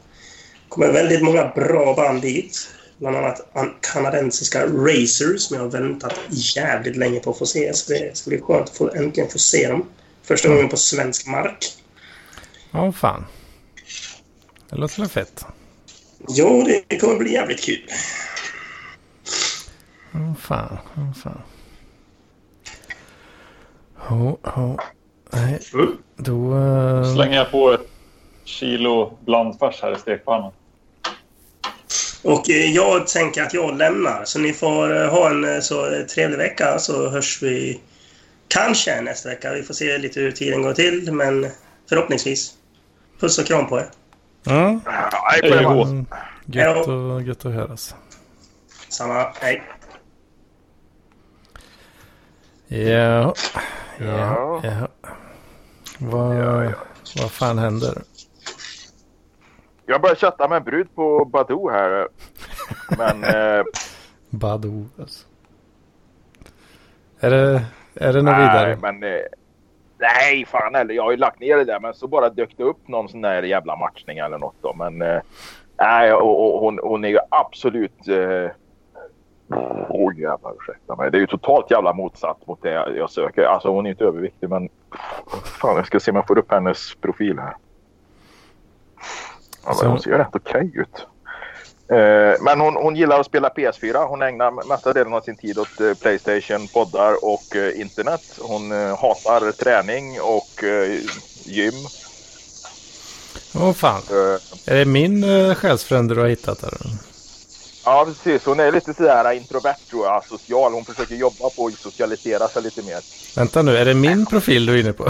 Kommer väldigt många bra band dit. Bland annat an- kanadensiska Razors som jag har väntat jävligt länge på att få se. Så det ska bli skönt att få, äntligen få se dem. Första gången på svensk mark. Ja, fan. Det låter väl fett. Jo, det kommer bli jävligt kul. Ja, fan. Ja, fan. Ja, ja. Nej, Mm. då... eh, Slänger jag på ett kilo blandfärs här i stekpannan. Och eh, jag tänker att jag lämnar. Så ni får eh, ha en eh, så trevlig vecka så hörs vi kanske nästa vecka. Vi får se lite hur tiden går till, men förhoppningsvis. Puss och kram på er. Ja, Hej på mm, gött, och, gött att höras. Samma. Hej. Ja, ja, Ja. ja. Vad, Ja, ja. vad fan händer? Jag börjar chatta med en brud på Badoo här. Men eh, Badoo alltså. Är det, är det något nej, vidare? men eh, nej, fan heller. Jag har ju lagt ner det där, men så bara dök det upp någon sån där jävla matchning eller något då. Men eh, nej, och, och, hon, hon är ju absolut. Eh, Oj jävlar, ursäkta mig. Det är ju totalt jävla motsatt mot det jag, jag söker. Alltså hon är inte överviktig men fan jag ska se om jag får upp hennes profil här. Så- hon ser ju rätt okej ut. Eh, men hon, hon gillar att spela PS4. Hon ägnar mesta delen av sin tid åt eh, Playstation, poddar och eh, internet. Hon eh, hatar träning och eh, gym. Åh fan. Eh, Är det min uh, själsfrände du har hittat där? ja precis, hon är lite sådär introvert tror jag, social. Hon försöker jobba på att socialisera sig lite mer. Vänta nu, är det min profil du är inne på?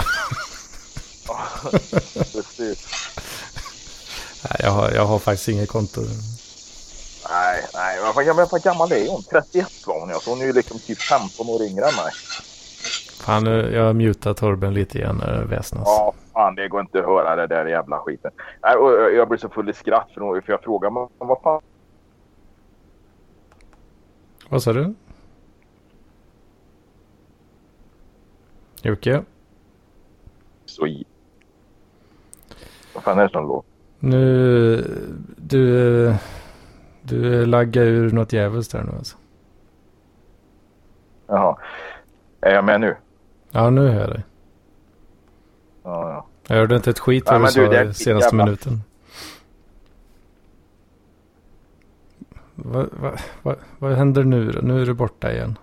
Precis. Nej, jag har, jag har faktiskt inget konto. Nej, nej, men vad, gammal- vad gammal är hon? 31 var hon ja, så hon är ju liksom typ 15 år yngre än mig. Fan, nu- jag har mutat Torben lite igen när det väsnas. Ja, fan det går inte att höra det där jävla skiten. Nej, och jag- jag blir så full i skratt för, för jag frågar mig vad fan Vad sa du? Jocke? så i... Vad fan är det som låter? Nu, du, du laggar ur något djävulskt där nu alltså. Jaha. Är jag med nu? Ja, nu hör jag dig. Ja, ja. Jag hörde inte ett skit vad du sa du, det är senaste jävla- minuten. Vad, vad, vad, vad händer nu då? Nu är du borta igen.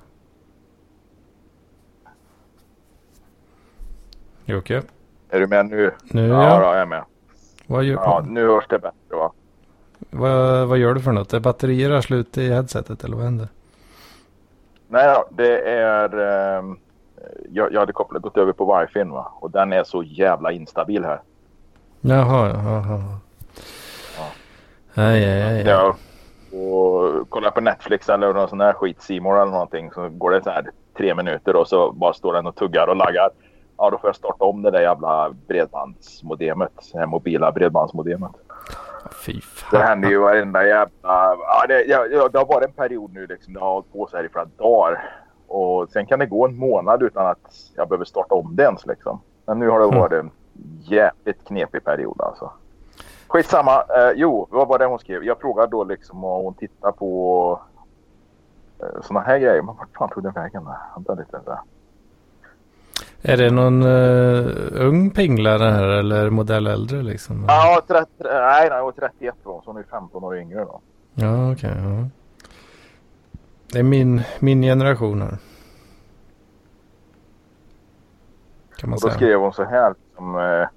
Jocke? Är du med nu? Nu Ja, ja. då, jag är med. Vad, gör, Ja, nu hörs det bättre va? vad, vad gör du för något? Är batterier slut i headsetet eller vad händer? Nej det är... ehm, jag, jag hade kopplat, gått över på wifi va? Och den är så jävla instabil här. Jaha, jaha. Ja. Aj, aj, aj. aj. Ja. Och kollar på Netflix eller någon sån här skit, More eller någonting, så går det så här tre minuter och så bara står den och tuggar och laggar. Ja, då får jag starta om det där jävla bredbandsmodemet. Det här mobila bredbandsmodemet. Fy Det fan. händer ju varenda jävla... Ja, det, ja, det har varit en period nu liksom. Det har hållit på så här i flera dagar. Och sen kan det gå en månad utan att jag behöver starta om det ens liksom. Men nu har det Mm. varit en jävligt knepig period alltså. Skitsamma. Eh, jo, vad var det hon skrev? Jag frågade då liksom om hon tittar på eh, såna här grejer. Men vart fan tog den vägen? Vänta lite. Där. Är det någon uh, ung pinglare här eller modell äldre liksom? Ja, 30, nej, nej, hon var 31 då. Så hon är 15 år yngre då. Ja, okej. ja. Det är min, min generation här. Kan man Och då säga. skrev hon så här. Liksom, eh,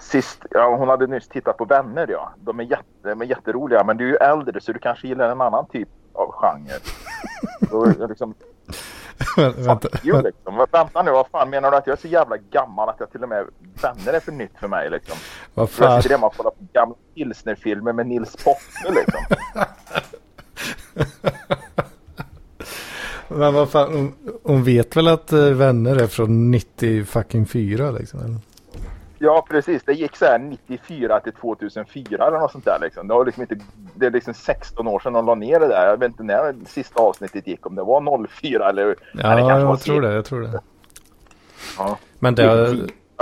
sist, ja, hon hade nyss tittat på Vänner. Ja. De, är jätte, de är jätteroliga men du är ju äldre så du kanske gillar en annan typ av genre. Då, liksom, vänta, you, liksom. Vänta nu, vad fan menar du att jag är så jävla gammal att jag till och med Vänner är för nytt för mig liksom? vad Jag fan. sitter hemma och kollar på gamla pilsnerfilmer med Nils Poppe liksom. Men vad fan, hon, hon vet väl att eh, vänner är från 90 fucking 4 liksom? Eller? Ja, precis. Det gick så här 94 till 2004 eller något sånt där. Liksom. Det, var liksom inte, det är liksom 16 år sedan de la ner det där. Jag vet inte när det sista avsnittet gick. Om det var 04 eller... Ja, var jag tror det. Jag tror det. Ja. Men det,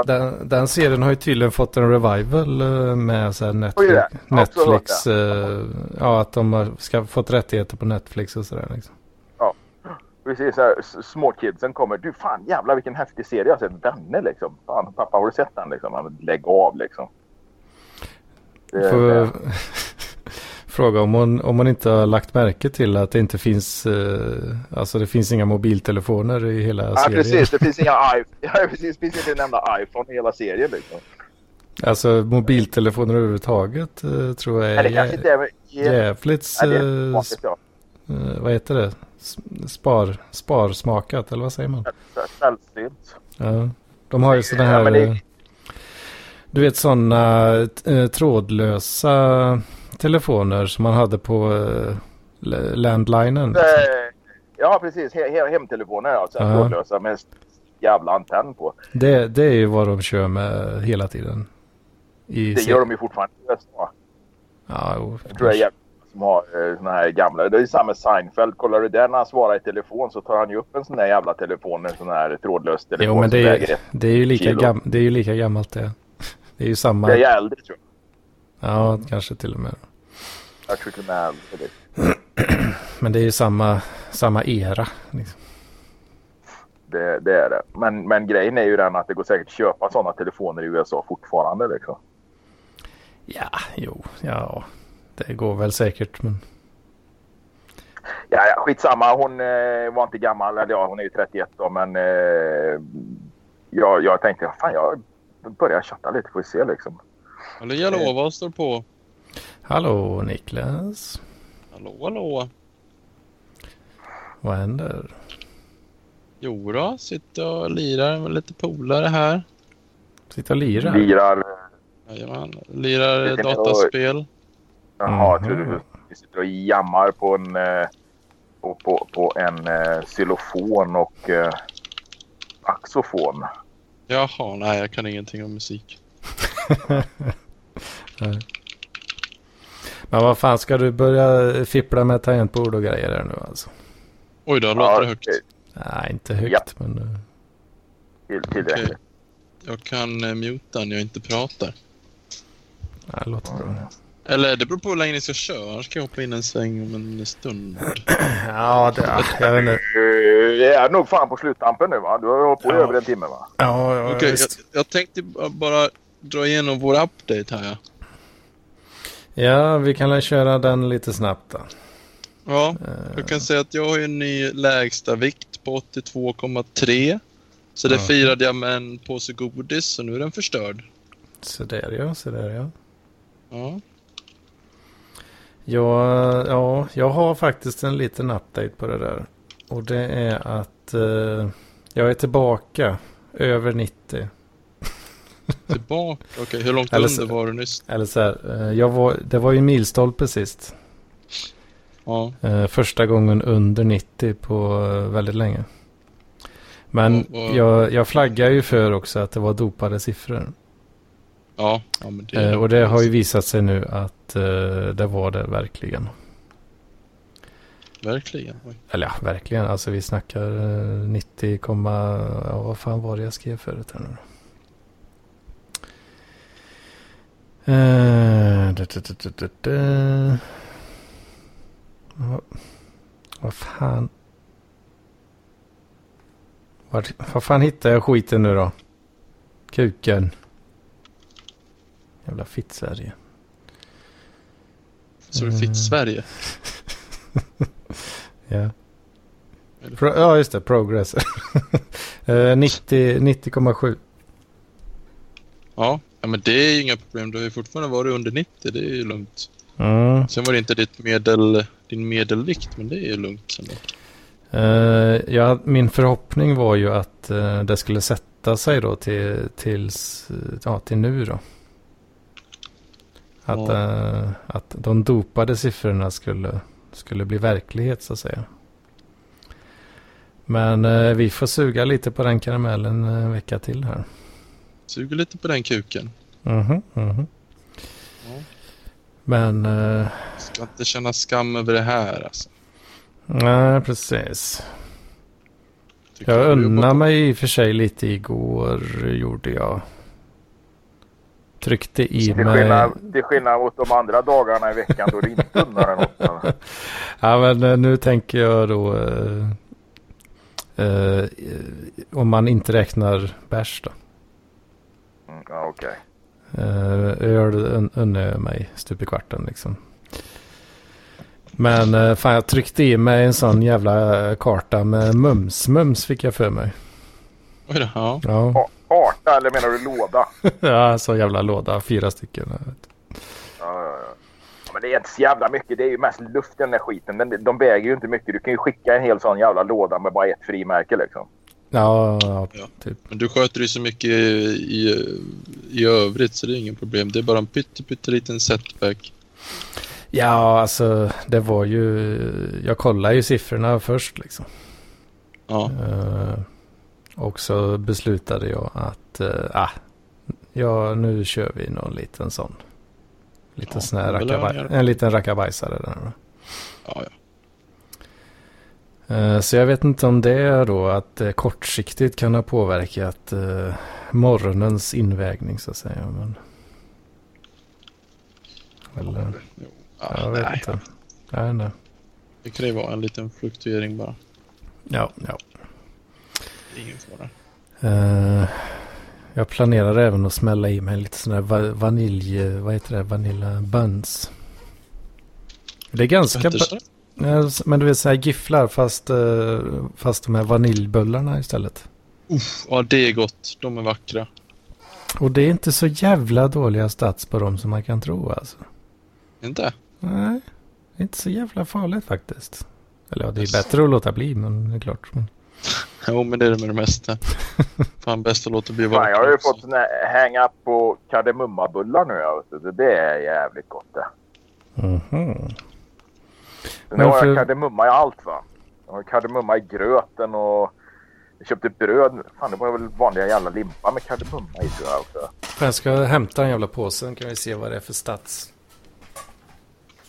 den, den serien har ju tydligen fått en revival eh, med så Netflix. Netflix eh, ja, att de har ska, fått rättigheter på Netflix och sådär. Liksom. Precis, så här, s- små kidsen kommer. Du fan jävlar vilken häftig serie jag har sett. Vänner liksom. Fan, pappa har du sett den liksom? Han, Lägg av liksom. Det, Får det, fråga om hon, om hon inte har lagt märke till att det inte finns, eh, alltså det finns inga mobiltelefoner i hela ja, serien. precis. Det finns inga iPhone. Ja, precis. Det finns inte en enda iPhone i hela serien liksom. Alltså mobiltelefoner överhuvudtaget eh, tror jag Nej, det är kanske inte är... är jävligt, nej, det är eh, ja. eh, vad heter det? Spar, sparsmakat eller vad säger man? Sällsynt. Ja. De har ju sådana här, det- eh, du vet sådana eh, trådlösa telefoner som man hade på eh, landlinen. Liksom. Ja, precis. He he hemtelefoner alltså. Ja. Trådlösa med jävla antenn på. Det, det är ju vad de kör med hela tiden. I Det gör de ju fortfarande i USA. Ja, jo, Jag tror jag är jävligt som har eh, såna här gamla. Det är samma med Seinfeld. Kollar du där när han svarar i telefon så tar han ju upp en sån där jävla telefon. En sån här trådlös telefon. Jo, men det är, ju- det, är ju lika gam, det är ju lika gammalt det. Det är ju samma. Det är äldre tror jag. Ja, kanske till och med. Jag tror till och med äldre. Men det är ju samma, samma era. Liksom. Det, det är det. Men, men grejen är ju den att det går säkert att köpa sådana telefoner i USA fortfarande. Liksom. Ja, jo, ja. Det går väl säkert. Men... Ja, ja, skitsamma. Hon eh, var inte gammal. Eller ja, hon är ju 31 då. Men eh, jag, jag tänkte, fan jag börjar chatta lite. Får vi se liksom. Hallå, hallå, vad står på? Hallå Niklas. Hallå, hallå. Vad händer? Jo då, sitter och lirar med lite polare här. Sitta och lira? Lirar. Jajamän, lirar Lite- dataspel. Jaha, Mhm. tror du vi sitter och jammar på en, eh, på, på, på en eh, xylofon och eh, axofon. Jaha, nej jag kan ingenting om musik. Men vad fan ska du börja fippla med tangentbord och grejer här nu alltså? Oj då, låter det högt. Nej, inte högt Ja. men... eh, Till, tillräckligt. Okej. Jag kan uh, muta när jag inte pratar. Nej, det låter bra. Eller det beror på hur länge ni ska köra. Annars ska jag hoppa in en sväng om en stund. Ja, det, ja, jag vet inte. Det är nog fan på sluttampen nu va? Du har hållit på i Ja. över en timme va? Ja, ja Okej, jag, jag tänkte ba- bara dra igenom vår update här. Ja. Ja, vi kan väl köra den lite snabbt då. Ja, Eh, jag kan säga att jag har ju en ny lägsta vikt på 82,3. Så det Ja. firade jag med en påse godis, så nu är den förstörd. Så där ja, så där ja. Ja. Jag, ja, jag har faktiskt en liten update på det där. Och det är att eh, jag är tillbaka över 90. Tillbaka. Okej, hur långt Eller så- under var du nyss? Eller så här, eh, jag var, det var ju milstolpe sist. Ja. Eh, första gången under 90 på eh, väldigt länge. Men Vad- vad- jag, jag flaggar ju för också att det var dopade siffror. Ja, ja det Eh, och det har ju visat sig nu att eh, det var det verkligen. Verkligen. Oj. Eller ja, verkligen. Alltså vi snackar eh, 90, komma- ja, vad fan var det jag skrev förut här nu då? Eh. Vad- fan? Vad fan hittar jag skiten nu då? Kuken. Jävla fitt-Sverige. Så det Mm. fick Sverige. Ja. Pro, ja, just det. Progress. Eh, 90 90,7. Ja. men det är ju inga problem. Du har ju fortfarande varit under 90. Det är ju lugnt. Mm. Sen var det inte ditt medel, din medelvikt, men det är ju lugnt. Sen. Eh, ja, min förhoppning var ju att eh, det skulle sätta sig då till, tills, eh, ja, till nu då. Att, Ja. eh, att de dopade siffrorna skulle, skulle bli verklighet så att säga. Men eh, vi får suga lite på den karamellen en vecka till här. Suger lite på den kuken. Mhm, mhm. Ja. Men eh, Ska inte känna skam över det här alltså. nej, precis. Tycker Jag unnar mig i och för sig lite igår gjorde jag. Tryckte i Till mig. skillnad, till skillnad mot de andra dagarna i veckan då du inte dig något. Ja men eh, nu tänker jag då. Eh, eh, om man inte räknar bärs då. Mm, ja, okej. Eh, öl un- unnar jag mig stup i kvarten liksom. Men eh, fan jag tryckte i mig en sån jävla karta med mums. Mums fick jag för mig. Oj då, ja. Ja. A- Eller menar du låda? ja, så jävla låda. Fyra stycken. Ja, ja, ja. Men det är inte så jävla mycket. Det är ju mest luft i den där skiten. Den, de väger ju inte mycket. Du kan ju skicka en hel sån jävla låda med bara ett frimärke liksom. Ja, ja, Ja. typ. Men du sköter ju så mycket i, i, i övrigt så det är inget problem. Det är bara en pytte, pytteliten setback. Ja, alltså det var ju... Jag kollade ju siffrorna först liksom. Ja, Eh, och så beslutade jag att ah, ja, nu kör vi någon liten sån. Lite Ja, sån rackabaj- en liten rackabajsare där. då. ja, ja. Eh, så jag vet inte om det är då att kortsiktigt kan ha påverkat eh, morgonens invägning så att säga. Men... Eller, Jo. ja jag vet nej, inte. Nej, nej. Det kan ju vara en liten fluktuering bara. Ja, ja. Ingen fara. Eh, jag planerar även att smälla i mig lite sådana här va- vanilj, vad heter det, vanilla buns. Det är ganska, det? Men du vet så här gifflar fast, eh, fast de här vaniljbullarna istället. Uff, ja, det är gott. De är vackra. Och det är inte så jävla dåliga stats på dem som man kan tro alltså. Inte? Nej, det är inte så jävla farligt faktiskt. Eller ja, det är Jaså. bättre att låta bli, men det är klart. Men... Jo, men det är det med det mesta. Fan bäst att låta bli Fan, jag har ju också. fått hänga på kardemummabullar nu. Det är jävligt gott det. Mhm. Nu Men har för- jag kardemumma i allt va. Jag har kardemumma i gröten och jag köpte bröd. Fan det var väl vanliga jävla limpa med kardemumma i tror jag också. Jag ska hämta en jävla påse, kan vi se vad det är för stats.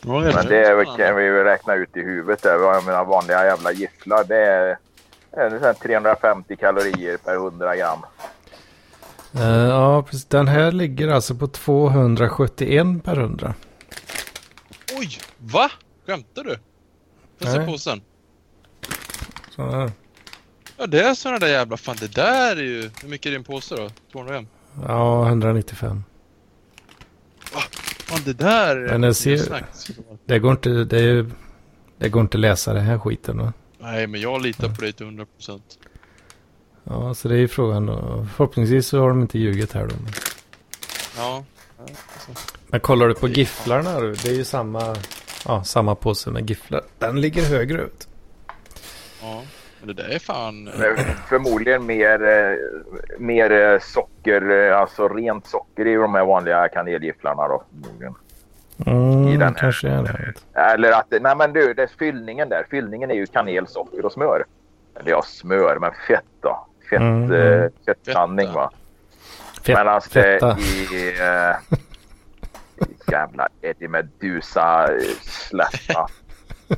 Men det kan vi ju räkna ut i huvudet där. Jag menar vanliga jävla gifflar det är, 350 kalorier per 100 gram. Eh, ja, precis. Den här ligger alltså på 271 per 100. Oj! Va? Skämtar du? Får se påsen? Så här. Ja, det är såna där jävla... Fan, det där är ju... Hur mycket är din påse då? 205? Ja, 195. Fan, det där är... Men jag ser-. Det går inte, det, är, det går inte läsa den här skiten. Va? Nej, men jag litar på dig till 100 procent. Ja, så det är ju frågan då. Förhoppningsvis så har de inte ljugit här då. Ja. ja, alltså. Men kollar du på gifflarna då? Det är ju samma, ja, samma påse med gifflar. Den ligger högre ut. ja. Men det där är fan... Det är förmodligen mer, eh, mer eh, socker, eh, alltså rent socker i de här vanliga kanelgifflarna då. förmodligen. Mm, I den här. kanske är det. Eller att, nej men du, det är fyllningen där. Fyllningen är ju kanel, socker och smör. Eller ja, smör, men fett då. Fett, Mm, eh, mm. fettblandning va. Fett, Medan det fetta. i eh, jävla Eddie Medusa eh, släppa.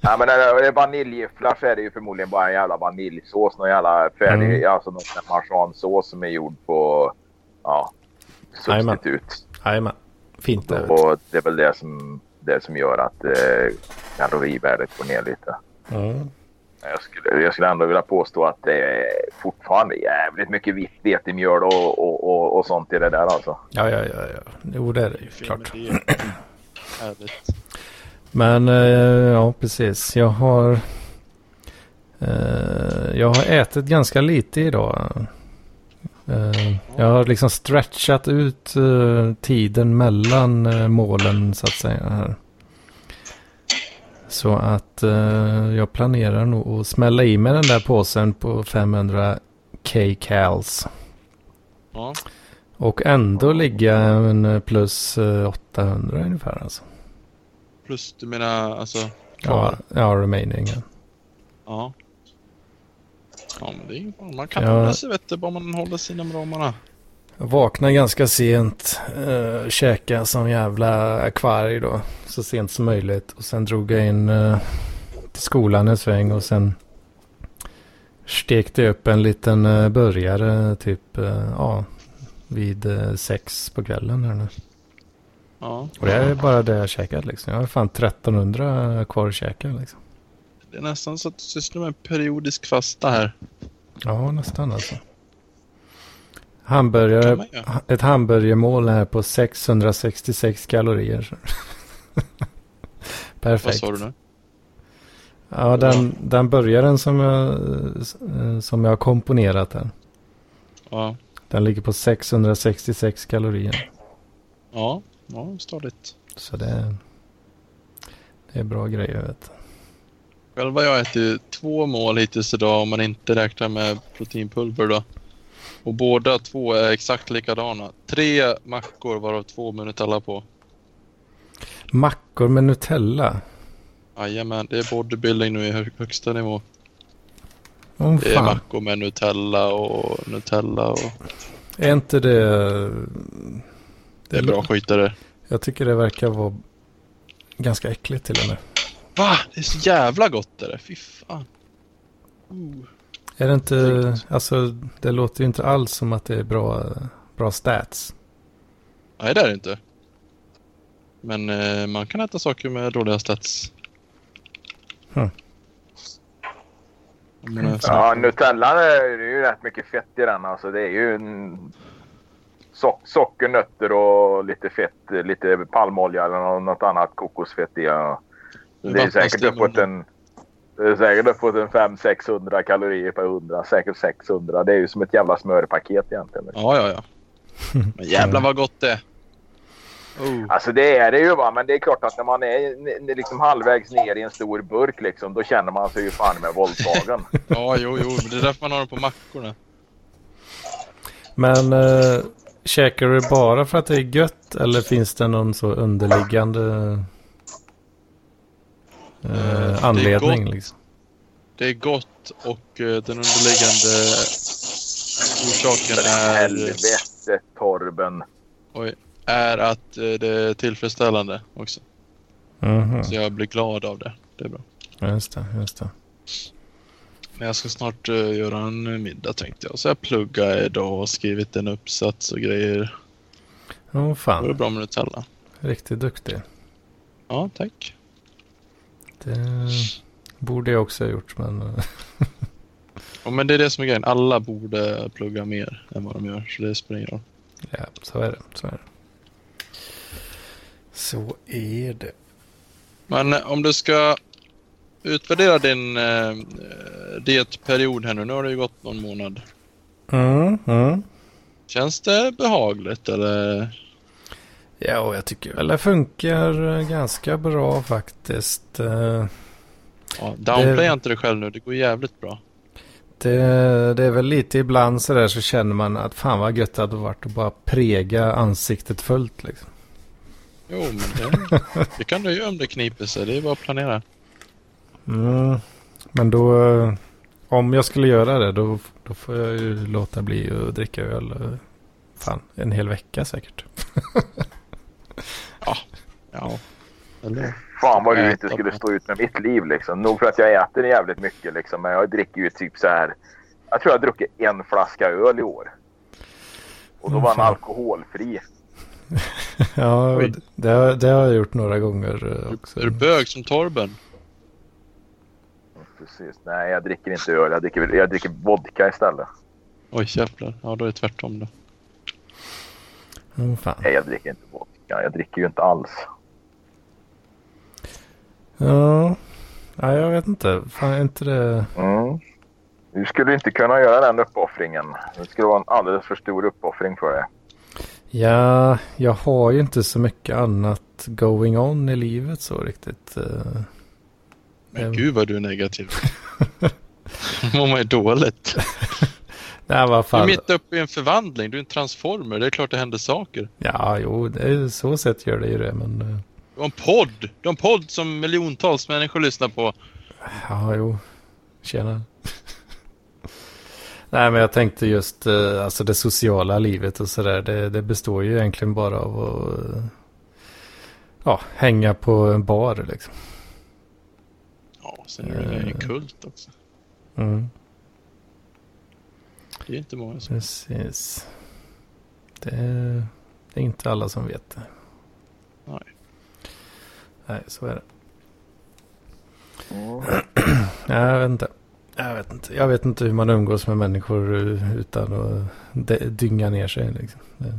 ja, men när det är vaniljgifflar så är det ju förmodligen bara en jävla vaniljsås. Någon jävla färdig, Mm. alltså någon marsansås som är gjord på ja, substitut. Jajamän. Fint du. Och det är väl det som, det som gör att eh, kalorivärdet går ner lite. Mm. Jag skulle, jag skulle ändå vilja påstå att det är fortfarande jävligt mycket vitt vetemjöl och, och, och, och sånt i det där alltså. Ja, ja, ja, ja. Jo, det är det ju klart. Härligt. Men eh, ja, precis. Jag har... Eh, jag har ätit ganska lite idag. Eh, jag har liksom stretchat ut eh, tiden mellan eh, målen så att säga. Här. Så att jag planerar nog att smälla i mig den där påsen på 500 K-cals. Ja. Och ändå ligga en plus eh, 800 ungefär alltså. Plus, du menar alltså... Ja, ja remaining. ja. Ja. Ja, men det är fara. Man kan hålla sig vet du, bara man håller sig inom ramarna. Jag vaknade ganska sent. Uh, käkade som jävla akvarij då. Så sent som möjligt. Och sen drog jag in eh, till skolan en sväng. Och sen stekte jag upp en liten uh, burgare typ eh, ja, vid eh, sex på kvällen här nu. Ja. Och det är bara det jag käkat liksom. Jag har fan 1300 kvar att käka liksom. Det är nästan så att du sysslar med periodisk fasta här. Ja, nästan alltså. Hamburgare, ett hamburgermål här på 666 kalorier. så. Vad Perfekt. sa du nu? Ja, den, den burgaren som jag, eh, som jag har komponerat här. Ja, Den ligger på 666 kalorier. ja, ja stadigt. Så det, det är bra grejer vet du. Själv har jag ätit två mål hittills idag om man inte räknar med proteinpulver då. Och båda två är exakt likadana. Tre mackor varav två med Nutella på. Mackor med Nutella. Jajamän, det är bodybuilding nu i hö- högsta nivå. Åh Det är fan. mackor med Nutella och Nutella och... Är inte det... Det är bra skit där. Jag tycker det verkar vara ganska äckligt till och med. Va? Det är så jävla gott är det. Fy fan. Uh. Är det inte... Alltså det låter ju inte alls som att det är bra, bra stats. Nej, det är det inte. Men eh, man kan äta saker med dåliga stats. Hmm. Jag menar, Ja, Nutella det är ju rätt mycket fett i den. Alltså, det är ju en so socker, nötter och lite fett. Lite palmolja eller nå- något annat kokosfett i. Ja. Det är säkert uppåt en... Det är säkert uppåt en 500-600 kalorier per 100. Säkert 600. Det är ju som ett jävla smörpaket egentligen. Ja, ja, ja. Men jävlar vad gott det är. Oh. Alltså det är det ju va, men det är klart att när man är liksom halvvägs ner i en stor burk liksom, då känner man sig ju fan med våldtagen. Ja, jo, jo. Det är därför man har dem på mackorna. Men äh, käkar du bara för att det är gött eller finns det någon så underliggande Eh, eh, det är anledning? gott. Liksom? Det är gott och eh, den underliggande orsaken är, Helvete Torben. oj, är att eh, det är tillfredsställande också. Mhm, Så jag blir glad av det. Det är bra. Just det, just det. Men jag ska snart eh, göra en middag tänkte jag. Så jag pluggar idag och skrivit en uppsats och grejer. Åh Det var fan, bra med Nutella. riktigt duktig. Ja, tack. Det borde jag också ha gjort men eh, Ja, men det är det som är grejen. Alla borde plugga mer än vad de gör. Så det spelar ingen roll. ja, så är det. Så är det. Så är det. Men eh, om du ska utvärdera din eh, eh, dietperiod här nu. Nu har det ju gått någon månad. Mm, mm. Känns det behagligt eller? Ja, och jag tycker väl det funkar eh, ganska bra faktiskt. Eh, Ja, downplaya Det- inte dig själv nu. Det går jävligt bra. Det, det är väl lite ibland så där så känner man att fan vad gött det hade varit att bara prega ansiktet fullt liksom. Jo, men det, det kan du göra om det kniper sig. Det är bara att planera. Mm. Men då, eh, om jag skulle göra det då, då får jag ju låta bli att dricka öl. Fan, en hel vecka säkert. Ja. Eller? Fan vad du inte skulle stå ut med mitt liv liksom. Nog för att jag äter jävligt mycket liksom. Men jag dricker ju typ så här. Jag tror jag har druckit en flaska öl i år. Och då var den fan. alkoholfri. ja, det, har- det har jag gjort några gånger eh, också. Är du bög som Torben? Precis. Nej, jag dricker inte öl. Jag dricker, jag dricker vodka istället. Oj jävlar. Ja, då är det tvärtom då. Mm, fan. Nej, jag dricker inte vodka. Jag dricker ju inte alls. Ja. ja, jag vet inte. Fan, är inte det... Mm. Du skulle inte kunna göra den uppoffringen. Det skulle vara en alldeles för stor uppoffring för dig. Ja, jag har ju inte så mycket annat going on i livet så riktigt. eh. Men gud vad du är negativ. Mår man ju dåligt. Nej, vad Du är fan. mitt uppe i en förvandling. Du är en transformer. Det är klart det händer saker. Ja, jo, det är, så sätt gör det ju det, men... eh, Du har en podd. Du har en podd som miljontals människor lyssnar på. Ja, jo. Tjena. Nej, men jag tänkte just eh, alltså det sociala livet och sådär. Det, det består ju egentligen bara av att eh, ja, hänga på en bar liksom. Ja, sen är det en Eh. kult också. Mm, Det är inte många som... precis. Det är, det är inte alla som vet det. Nej. Nej, så är det. Nej, jag vet inte. Jag vet inte. Jag vet inte hur man umgås med människor utan att dynga ner sig. Liksom. Det...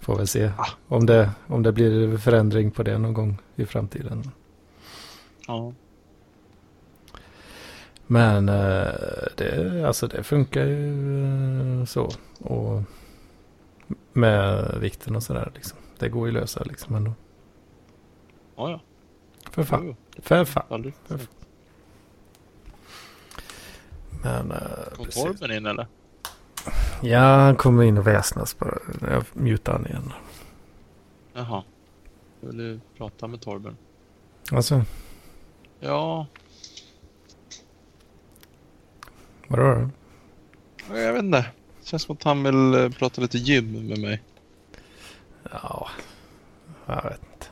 Får väl se om det, om det blir förändring på det någon gång i framtiden. Ja. Men eh, det, alltså det funkar ju eh, så. Och med vikten och sådär liksom. Det går ju lösa liksom ändå. Ja, ja. För fan. För fan. aldrig. Men eh, Kom precis. Torben in eller? Ja, han kommer in och väsnas bara. Jag mutar han igen. Jaha. Jag ville prata med Torben. Alltså, Ja, vadå då? jag vet inte. Känns som att han vill eh, prata lite gym med mig. Ja, jag vet inte.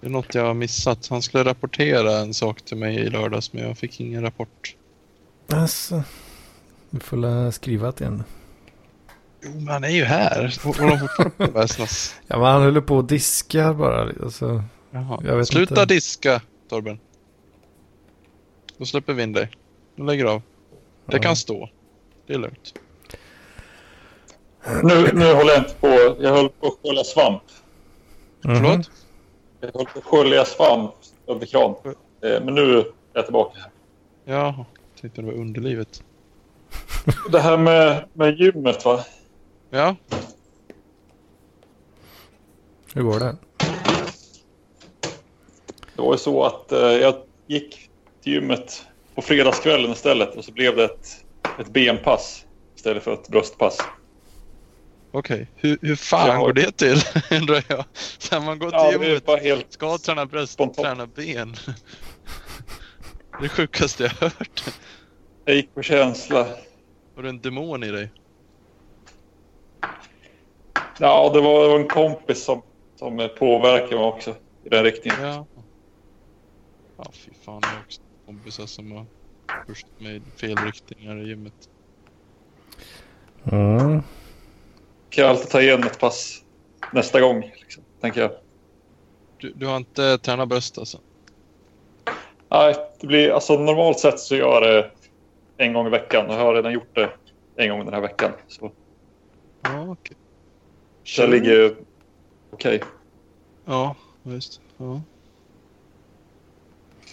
Det är något jag har missat. Han skulle rapportera en sak till mig i lördags men jag fick ingen rapport. Alltså, du får la skriva till en. Jo, men han är ju här. Håller han fortfarande på väsnas? Ja, men han håller på och diskar bara. Alltså, Sluta inte. diska, Torben. Då släpper vi in dig. Du lägger av. Det Ja. kan stå. Det är lugnt. Nu, nu håller jag inte på. Jag höll på att skölja svamp. mhm. Förlåt? Jag höll på att skölja svamp under kran. Eh, Men nu är jag tillbaka. Ja, tänkte det var underlivet. Det här med, med gymmet va? Ja, Hur går det? Det var ju så att eh, jag gick till gymmet på fredagskvällen istället och så blev det ett, ett benpass istället för ett bröstpass. okej. Hur, hur fan Jag har- går det till? Undrar jag. Så här, man går till Ja, är gymmet, helt... ska träna bröst, Spontant. träna ben. Det sjukaste jag hört. Jag gick på känsla. Har du en demon i dig? Ja, det var, det var en kompis som, som påverkade mig också i den riktningen. Ja. Ja, fy fan. Också kompisar som har pushat mig i fel riktningar i gymmet. Mm. Kan jag alltid ta igen ett pass nästa gång, liksom, tänker jag. Du, du har inte tränat bröst alltså? Nej, det blir, alltså, normalt sett så gör jag det en gång i veckan och jag har redan gjort det en gång den här veckan. Så Ja, okej. så jag ligger okej. Ja, just ja.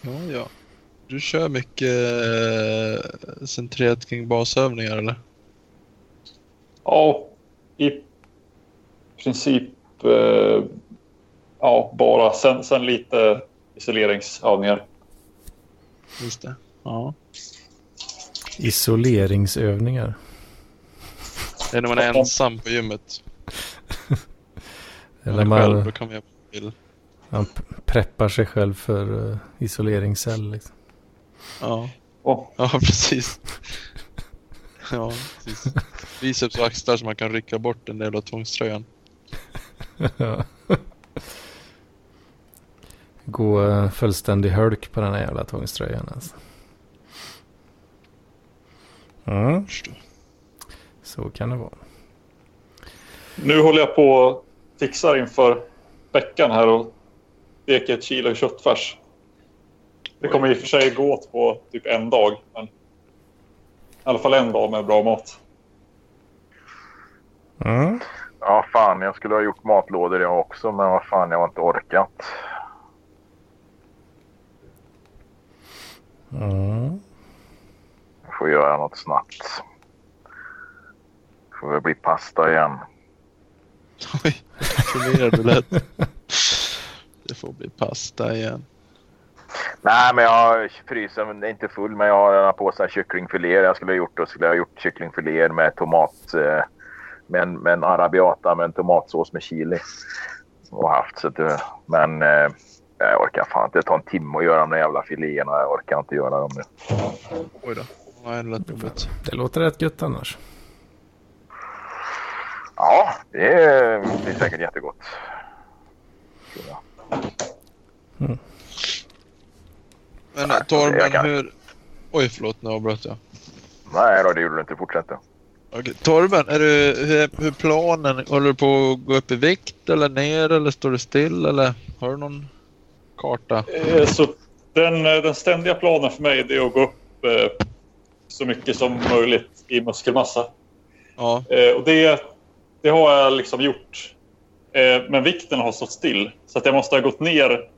Ja, ja. Du kör mycket eh, centrerat kring basövningar eller? Ja, i princip eh, ja, bara. Sen, sen lite isoleringsövningar. Just det. Ja. Isoleringsövningar. Det är när man är ensam på gymmet. Eller Man själv, man, då kan man göra vad man vill. man p- preppar sig själv för uh, isoleringscell. Liksom. Ja. Åh, ja, precis. Ja, precis. Biceps och axlar så man kan rycka bort en del av tvångströjan. Ja. Gå uh, fullständig hölk på den här jävla tvångströjan alltså. Mm, så kan det vara. Nu håller jag på och fixar inför veckan här och steker ett kilo köttfärs. Det kommer i och för sig gå åt på typ en dag. Men i alla fall en dag med bra mat. Mm. Ja, fan, jag skulle ha gjort matlådor jag också, men vad fan, jag har inte orkat. Mm. Jag får göra något snabbt. Får väl bli pasta igen. Oj, förvirrad du lät. Det får bli pasta igen. Nej, men jag har frysen är inte full, men jag har en påse kycklingfiléer. Jag skulle ha gjort, då skulle jag ha gjort kycklingfiléer med tomat, eh, med, en, med en arabiata med en tomatsås med chili. Och haft, så det- men eh, jag orkar fan inte. Det tar en timme att göra de där jävla filéerna. Jag orkar inte göra dem nu. Oj då. Nej, det lät jobbigt. Det låter rätt gött annars. Ja, det blir säkert jättegott. Jag. Men jag Torben, kan- hur... Oj, förlåt, nu avbröt jag. Nej då, det gjorde du inte. Fortsätt då. Okej, Torben, är du, hur är hur planen? Håller du på att gå upp i vikt eller ner eller står du still eller har du någon karta? Eh, Så den, eh, den ständiga planen för mig är att gå upp eh, så mycket som möjligt i muskelmassa. Ja, Eh, och det, det har jag liksom gjort. Eh, men vikten har stått still. Så att jag måste ha gått ner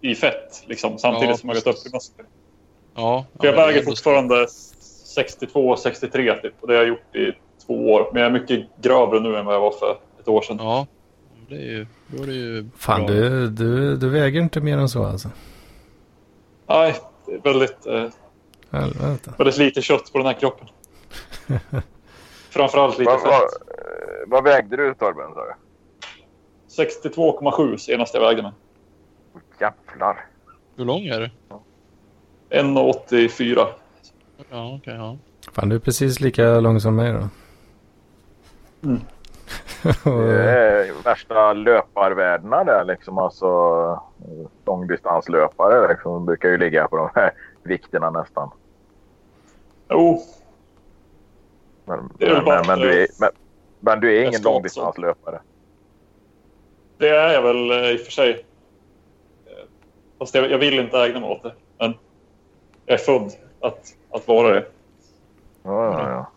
i fett liksom, samtidigt Ja, som jag gått upp i muskler. Ja. För jag väger fortfarande 62-63 typ. Och det har jag gjort i två år. Men jag är mycket grövre nu än vad jag var för ett år sedan. Ja. Det är ju, då är det ju Fan, bra. du, du, du väger inte mer än så alltså. Nej, det är väldigt, eh, Helvete. väldigt lite kött på den här kroppen. Framförallt lite Vad, vad, fett. eh, vad vägde du Torben? Sa du? 62,7 senast jag vägde mig. Jävlar. Hur lång är du? 1,84. Ja, okej. ja. Fan, du är precis lika lång som mig då. Mm. Det är värsta löparvärdena där liksom. Alltså långdistanslöpare liksom, brukar ju ligga på de här vikterna nästan. Jo, Men, men, bara men, du är, men, men du är ingen långdistanslöpare. det är jag väl eh, i och för sig. Fast jag, jag vill inte ägna mig åt det. Men jag är född att, att vara det. Ja, ja, ja.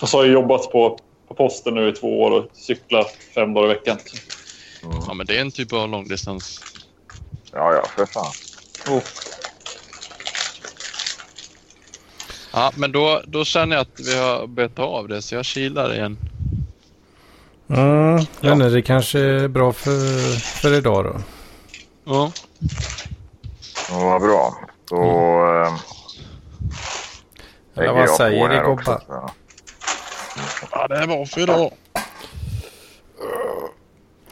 Och så har jag jobbat på, på posten nu i två år och cyklat fem dagar i veckan. ja, men det är en typ av långdistans. ja, ja för fan. Oh. Ja, men då, då känner jag att vi har bett av det så jag kilar igen. Mm, vet inte, det kanske är bra för, för idag då. Ja. Ja, vad bra. Då eh, Eller lägger vad jag säger ni gubbar? ja, det var för idag.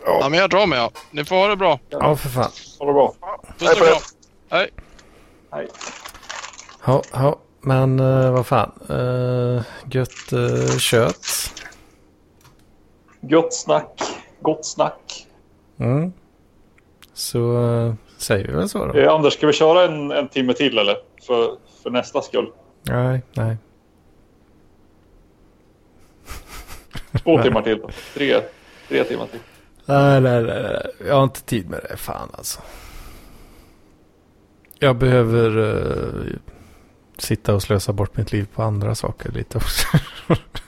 Ja, men jag drar mig. Ja. Ni får ha det bra. Ja, för fan. Ha det bra. Puss och kram. Hej. Hej. Ja, ja, men uh, vad fan. Uh, gött uh, kött. Gött snack. Gott snack. Mm. Så eh, säger vi väl så då. Eh, Anders, ska vi köra en, en timme till eller? För, för nästa skull. Nej, nej. Två timmar till. Tre, tre timmar till. Nej, nej, nej, nej. Jag har inte tid med det. Fan alltså. Jag behöver eh, sitta och slösa bort mitt liv på andra saker lite också.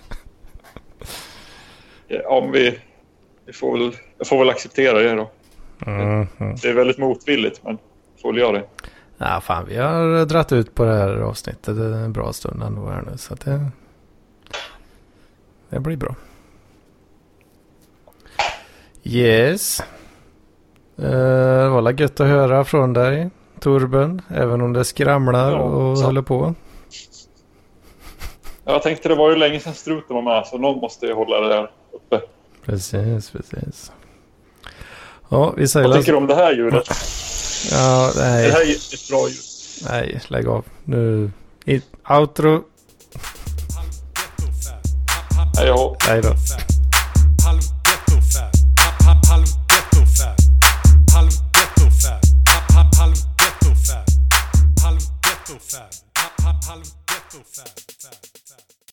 Ja, men vi, vi får väl, jag får väl acceptera det då. Mm, mm. Det är väldigt motvilligt, men får väl göra det. Ja, fan, vi har dratt ut på det här avsnittet en bra stund ändå här nu. Så att det, det blir bra. Yes. Det var väl gött att höra från dig, Torben. Även om det skramlar Ja, och så. håller på. Jag tänkte det var ju länge sedan struten var med, så någon måste ju hålla det där uppe. Precis, precis. Ja, vi Vad tycker du om det här ljudet? Ja, Det här är ett bra ljud. nej, lägg av. Nu, outro. Nej, jag, Hej då.